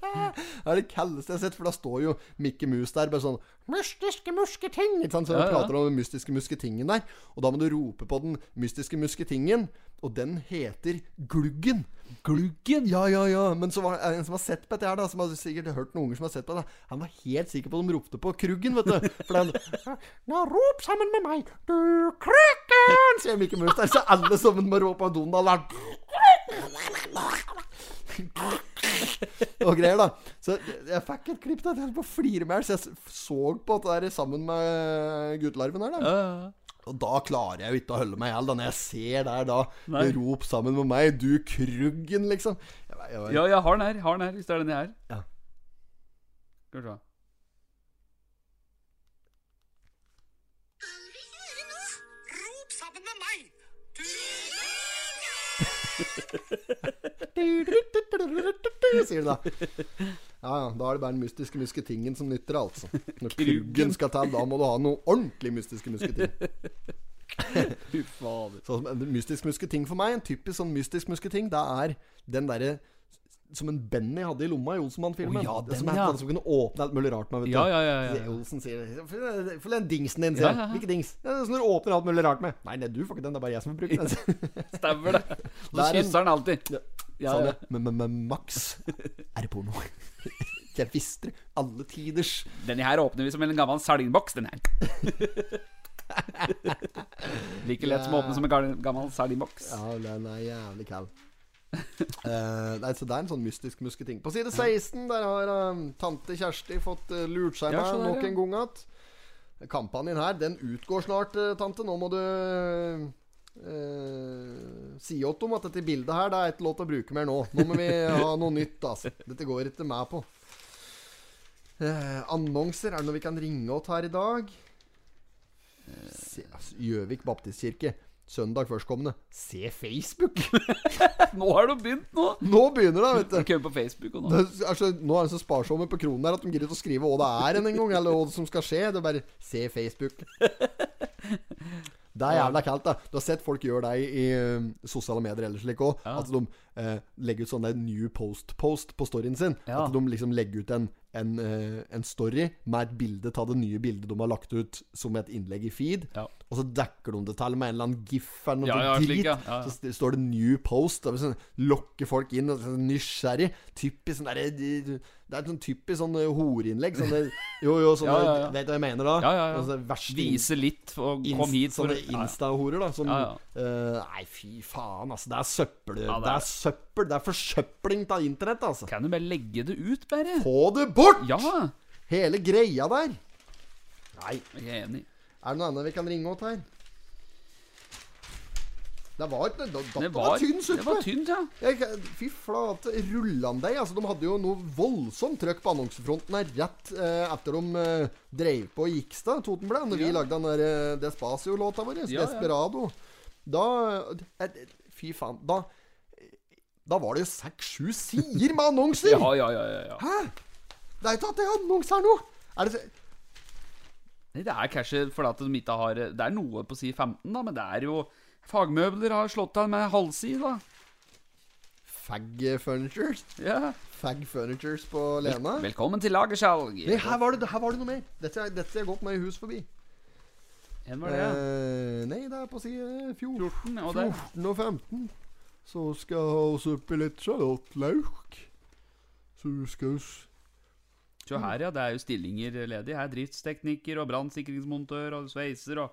Det er det kaldeste jeg har sett, for da står jo Mikke Mus der bare sånn 'Mystiske musketing'. Ikke sant? Så Ja, ja. prater om den mystiske musketingen der. Og da må du rope på den mystiske musketingen, og den heter Gluggen. Gluggen? Ja, ja, ja. Men så var det en som har sett på dette her, da, som har sikkert hørt noen unger som har sett på det. Han var helt sikker på at de ropte på Kruggen, vet du. For den Nå rop sammen med meg, du Kruggen! Sier Mikke Mus der. Så alle sammen må rope på Donald der. Og greier, da. Så jeg fikk et klipp der. Jeg holdt på å flire så jeg så på dette der sammen med guttelarven her, da. Ja, ja, ja. Og da klarer jeg jo ikke å holde meg i hjel. Når jeg ser der da Nei. Rop sammen med meg, du Kruggen, liksom. Jeg, jeg, Ja, jeg har den her, har den her, hvis det er den jeg er. Ja. Skal vi se. Sier du da. Ja, ja. Da er det bare den mystiske musketingen som nytter, altså. Når Kruggen. Skal til, da må du ha noe ordentlig mystiske musketing. Fy fader. Mystisk musketing for meg, en typisk sånn mystisk musketing, det er den derre som en Benny hadde i lomma i Olsenmann-filmen. Å, ja, den, som, ja. som kunne åpne alt mulig rart med, vet du. Ja, ja, ja, ja. Olsen sier Få den dingsen din, sier han. ja, ja. Hvilken dings? Ja, som du åpner alt mulig rart med. Nei, nei, du får ikke den, det er bare jeg som får bruke den. Stemmer det. Og så er kysser han alltid. Ja. Ja, Sånn, ja. Men, men, men Max, er det porno? Jeg visste det. Alle tiders. Denne her åpner vi som en gammel sardinboks, den her. like lett som å åpne som en gammel sardinboks. Ja, den er jævlig kald. Eh, nei, så det er en sånn mystisk musketing. På side 16 Der har uh, tante Kjersti fått uh, lurt seg Ja, med nok en gang igjen. Kampanjen her, den utgår snart, tante. Nå må du si åt dem at dette bildet her Det er ikke lov til å bruke mer nå. Nå må vi ha noe nytt. Altså. Dette går ikke med på. Annonser. Er det noe vi kan ringe åt her i dag? Altså, Gjøvik baptistkirke. Søndag førstkommende. Se Facebook! Nå har du begynt, nå! Nå begynner det, vet du. Du på Facebook nå. Det, er så, nå er de så sparsomme på kronen her at de gidder ikke å skrive hva det er en gang, eller hva som skal skje. Det er bare se Facebook. Det er jævla kaldt, da. Du har sett folk gjøre det i, i um, sosiale medier eller slik òg. Ja. At de eh, legger ut sånn der new post-post på storyen sin. Ja. At de liksom legger ut en, en, eh, en story med et bilde av det nye bildet de har lagt ut som et innlegg i feed. Ja. Og så dekker de det til med en eller annen gif eller noe Ja, ja, slik, ja. Så st- står det 'new post'. Og sånn, lokker folk inn. Og sånn, nysgjerrig. Typisk sånn derre Det er et sånn typisk sånn horeinnlegg. Sånn, det- jo, jo, sånn Ja, ja, ja. Vet du hva jeg mener da? Ja, ja, ja. Altså, verste Vise litt og kom hit for sånne. Insta-horer, da. Som ja. eh, Nei, fy faen, altså. Det er søppel. Det, er søppel. Det er forsøpling av internett, altså. Kan du bare legge det ut, bare? Få det bort! Ja, Hele greia der. Nei, jeg er enig. er det noe annet vi kan ringe åt her? Det var, det, det, Det var, var tynn det var tynt, ja. Jeg, fy flate, rullandeig. Altså, de hadde jo noe voldsomt trøkk på annonsefronten her rett eh, etter de eh, dreiv på Gikstad, Totenblad, når vi lagde den der eh, Despacio-låta vår. Ja, ja. Desperado. Da eh, Fy faen. Da Da var det jo seks-sju sider med annonser! Ja, ja, ja, ja, ja. Hæ? Det er ikke at det er annonser nå! Er det Nei, Det er kanskje fordi at de ikke har Det er noe på side 15, da, men det er jo Fagmøbler har slått deg med halvside, da. Fag Furnitures? Ja. Fag Furnitures på Lena? Velkommen til lagersalg. Nei, her var, det, her var det noe mer. Dette har dette er gått meg i hus forbi. Hvem var det. Eh, nei, det er på side 14. 14, og 14 og 15. Så skal jeg ha oss oppi litt sjalottløk. Så du skal s- Se her, ja. Det er jo stillinger ledig. Her driftstekniker og brannsikringsmontør og sveiser og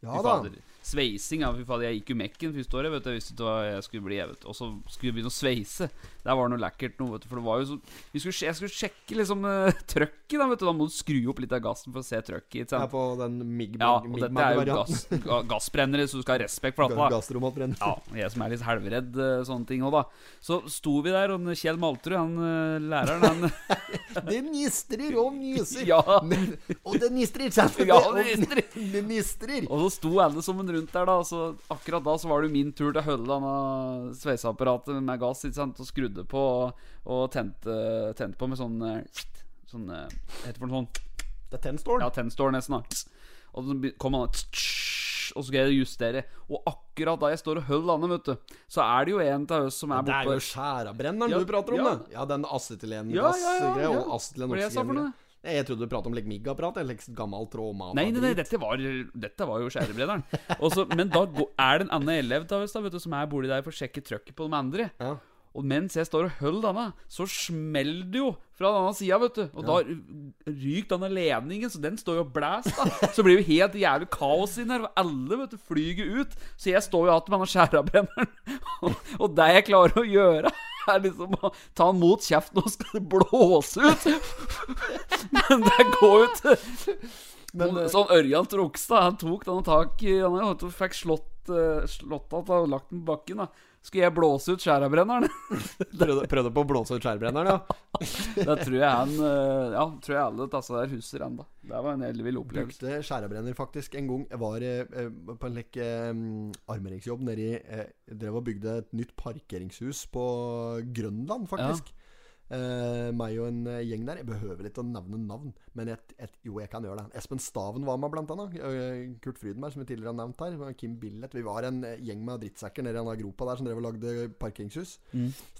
Ja da. fader. Sveising, ja. Fy jeg gikk jo Mekken første året, vet du. Jeg visste ikke hva jeg skulle bli, jeg vet. Og så skulle jeg begynne å sveise. Der var det noe lekkert noe, vet du. For det var jo så vi skulle, Jeg skulle sjekke liksom uh, trøkket, da, vet du. Da må du skru opp litt av gassen for å se trøkket. Ja, på den mig Ja, og dette er jo gass, gassbrennere, så du skal ha respekt for dette. Ja, jeg som er litt helvredd uh, sånne ting òg, da. Så sto vi der, og Kjell Malterud, han uh, læreren, han Det nistrer og nyser. Ja. Men, og det gnistrer, sant? Ja, det gnistrer. Det nistrer. Og så sto alle rundt der, da. Så akkurat da så var det min tur til å holde denne sveiseapparatet med gass, ikke sant, og skrudde på og, og tente, tente på med sånn eh, Sånn eh, Hva heter det for noe sånn Det er tennstål. Ja, tennstål nesten, da. Og så kom han og så skal jeg justere. Og akkurat da jeg står og holder landet, vet du, så er det jo en av oss som er borte Det er jo skjærabrenneren Ja, du prater om, ja. det. Ja, den acetylengass Ja, ja, ja, ja. og acetylen Hva det jeg Nei, Jeg trodde du pratet om like miggaprat, eller like gammel trådmat. Nei, nei, nei, dette var, dette var jo skjærebrederen. Men da er det en annen elev da, vet du, som er borti der for å sjekke trøkket på de andre. Ja. Og mens jeg står og holder denne, så smeller det jo fra den andre sida, vet du. Og da ryker denne ledningen, så den står jo og blæser, da. Så blir det helt jævlig kaos inn her, og alle vet du, flyger ut. Så jeg står jo igjen med denne skjærabrenneren. Og, og det jeg klarer å gjøre, er liksom å ta den mot kjeften, og skal det blåse ut. Men det går jo til Men, eh, Sånn Ørjan Trogstad, han tok den tak i Han fikk slått uh, Slått at og lagt den på bakken. da Skulle jeg blåse ut skjærabrenneren? prøvde, prøvde på å blåse ut skjærabrenneren, ja. Da tror jeg han eh, Ja, tror jeg alle disse der husker ennå. Det var en ellevill opplevelse. Brukte skjærebrenner faktisk en gang. Jeg var eh, eh, på en lekk eh, armeringsjobb nedi i eh, Drev og bygde et nytt parkeringshus på Grønland, faktisk. Eh, meg og en eh, gjeng der. Jeg behøver ikke å nevne navn, men et, et, jo, jeg kan gjøre det. Espen Staven var med, blant annet. Eh, Kurt Frydenberg, som vi tidligere har nevnt her. Kim Billett. Vi var en gjeng med drittsekker nede i den gropa der som drev og lagde parkeringshus.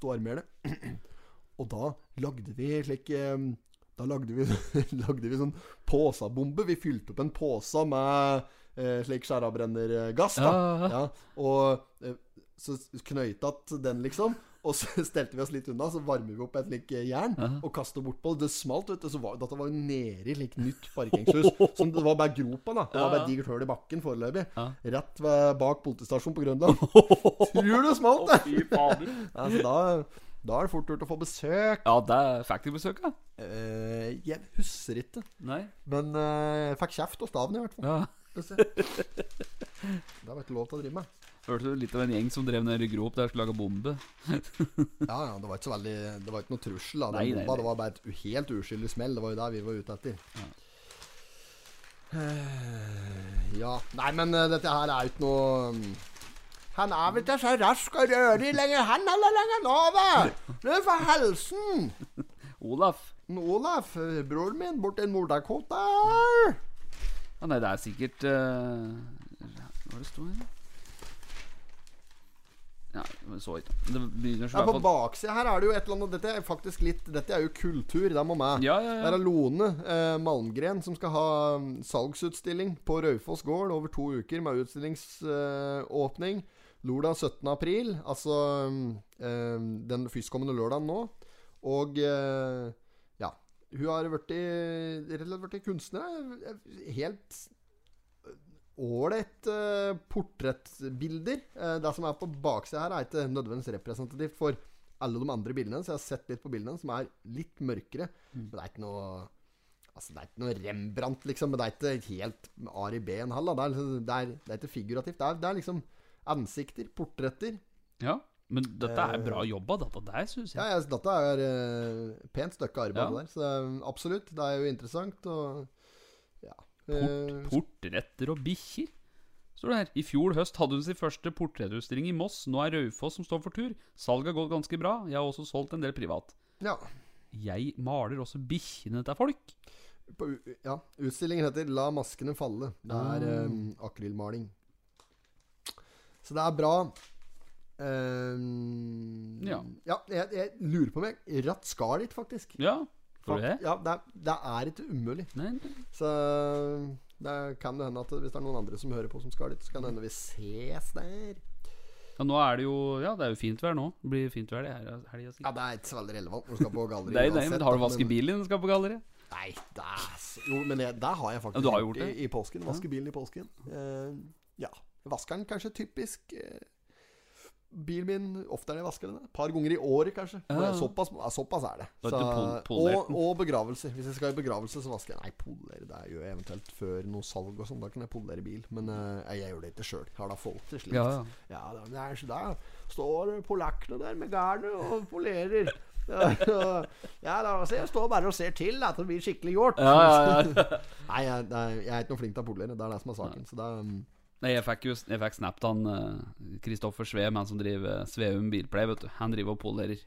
Sto og armerte. Og da lagde vi slik Da lagde vi, lagde vi sånn påsabombe. Vi fylte opp en påse med eh, slik skjærabrennergass. Ja, Ja, Ja, og så knøyta den, liksom. Og så stelte vi oss litt unna, så varmer vi opp et slikt jern uh jern og kaster bortpå. Det smalt, vet du. Så var, dette var jo nede i like nytt parkeringshus. Som det var bare gropa, da. Det var bare digert høl i bakken foreløpig. Rett ved, bak politistasjonen på Grønland. Tror du det smalt, det? Fy fader. Ja, da, da er det fort gjort å få besøk. Ja, det fikk du besøk av. Uh, jeg husker ikke. Nei. Men uh, jeg fikk kjeft og Staven, i hvert fall. Ja. Det har vært lov til å drive med. Hørte du litt av en gjeng som drev ned i grop der og skulle lage bombe? Ja, ja, det var ikke så veldig Det var ikke noe trussel. da Nei, nei, bomba, nei. Det var bare et helt uskyldig smell. Det var jo det vi var ute etter. Ja. Ja Nei, men eh, dette her er jo ikke noe mm, Han er vel ikke så rask og rørig lenger, han heller lenger nå, da! Det er for helsen! Olaf. Olaf, eh, broren min, borti Nord-Dakota Ja, nei, det er sikkert uh, Hva det står her? Ja, så ikke. Det begynner Ja, På baksida her er det jo et eller annet Dette er faktisk litt Dette er jo kultur. Det må med. Ja, ja, ja. Det er Lone eh, Malmgren som skal ha mm, salgsutstilling på Raufoss gård over to uker med utstillingsåpning. lørdag 17. april, altså mm, eh, den førstkommende lørdagen nå. Og eh, Hun har blitt kunstner. eh, Helt ålreit uh, portrettbilder. Eh, det som er på baksida her, er ikke nødvendigvis representativt for alle de andre bildene. Så jeg har sett litt på bildene som er litt mørkere. Men det er ikke noe Altså Det er ikke noe Rembrandt, liksom. Men det er ikke helt Ari Behn-hall. Det liksom, det, det er ikke figurativt. Det er, det er liksom ansikter, portretter. Ja, men dette er bra jobba, dette der, syns jeg. Ja, ja dette er uh, pent stykke arbeid Ja. der. Så eh, absolutt. Det er jo interessant. Og ja. Port, Eh, portretter og bikkjer. Står det her. I fjor høst hadde hun sin første portrettutstilling i Moss. Nå er Raufoss som står for tur. Salget har gått ganske bra. Jeg har også solgt en del privat. ja. Jeg maler også bikkjene til folk. På, ja. Utstillingen heter 'La maskene falle'. Det er um, akrylmaling. Så det er bra. Ehm, Ja. jeg, jeg lurer på om jeg ratt skal dit, faktisk. Ja, får du det? Ja, det er, det er ikke umulig. Nei, nei. Så det kan det hende at hvis det er noen andre som hører på som skal dit, så kan det hende vi ses der. Ja, nå er det jo Ja, det er jo fint vær nå. Det blir fint vær det her helga Ja, det er ikke så veldig relevant når du skal på galleri. Nei, nei, men har du vasket bilen din når du skal på galleri? Nei, det er Jo, men det, det har jeg faktisk Ja, har gjort det? i, i påsken. Vaske bilen i påsken. Uh, ja. vaskeren vasker den kanskje typisk eh, Bilen min ofte er det jeg vasker den. Et par ganger i året, kanskje. Ja. Såpass, såpass er det. Så, og, og begravelse. Hvis jeg skal i begravelse, så vasker jeg Nei, polere det gjør jeg eventuelt før noe salg og sånn. Da kan jeg polere bil. Men uh, jeg gjør det ikke sjøl. Har da folk til slikt. Ja, ja. Ja, da, det er så der står polakkene der med garnet og polerer. Ja, da, så jeg står bare og ser til at det blir skikkelig gjort. Nei, jeg, jeg er ikke noe flink til å polere. Det er det som er saken. Så det er, um, Nei, jeg fikk jo Jeg fikk snappet han Kristoffer Sveum, han som driver eh, Sveum Bilplay, vet du. Han driver og polerer.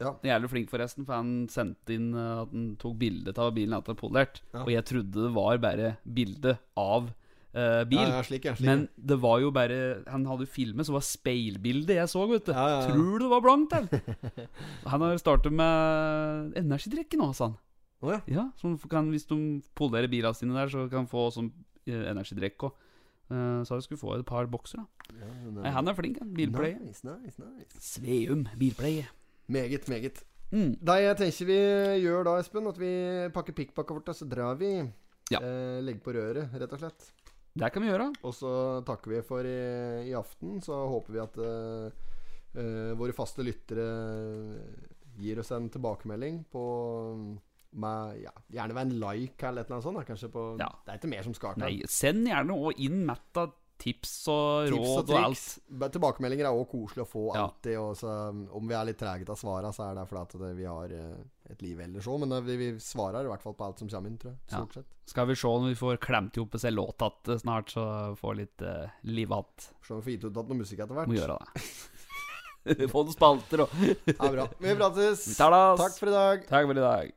Ja. Han er Jævlig flink, forresten, for han sendte inn uh, at han tok bilde av bilen var polert. Ja. Og jeg trodde det var bare bilde av uh, bil. Ja, ja, slik, ja, slik, Men det var jo bare Han hadde jo filmet, så var speilbildet jeg så, vet du. Tror du det var blankt, eller? han har startet med energidrikke nå, sa han. Oh, ja. Ja, så kan, Hvis de polerer bilene sine der, så kan han få sånn eh, energidrikk òg. Så vi skulle få et par bokser, da. Ja, Nei, han er flink, han. Bilpleie. Nice, nice, nice. Sveum bilpleie. Meget, meget. Mm. Da jeg tenker vi gjør da, Espen, at vi pakker pikkpakka vårt, og så drar vi. Ja. Eh, legger på røret, rett og slett. Det kan vi gjøre. Og så takker vi for i, i aften. Så håper vi at uh, uh, våre faste lyttere gir oss en tilbakemelding på med, ja, Gjerne med en like eller annet sånt. Kanskje på Ja. Det er ikke mer som skal til. Nei, send gjerne òg inn Matta tips og Tips råd og og, alt. Tilbakemeldinger er òg koselig å få Ja. alltid. Og så, om vi er litt trege til å svare, så er det fordi at vi har eh, et liv ellers òg. Men eh, vi, vi svarer i hvert fall på alt som kommer inn, tror jeg. Ja. Stort sett. Skal vi se om vi får klemt ihop oss en låt att snart, så får litt uh, liv igjen. Se om vi får gitt ut noe musikk etter hvert. Må gjøre det. Få noen spalter og er bra. Vi prates. Vi. Takk for i dag. Takk for i dag.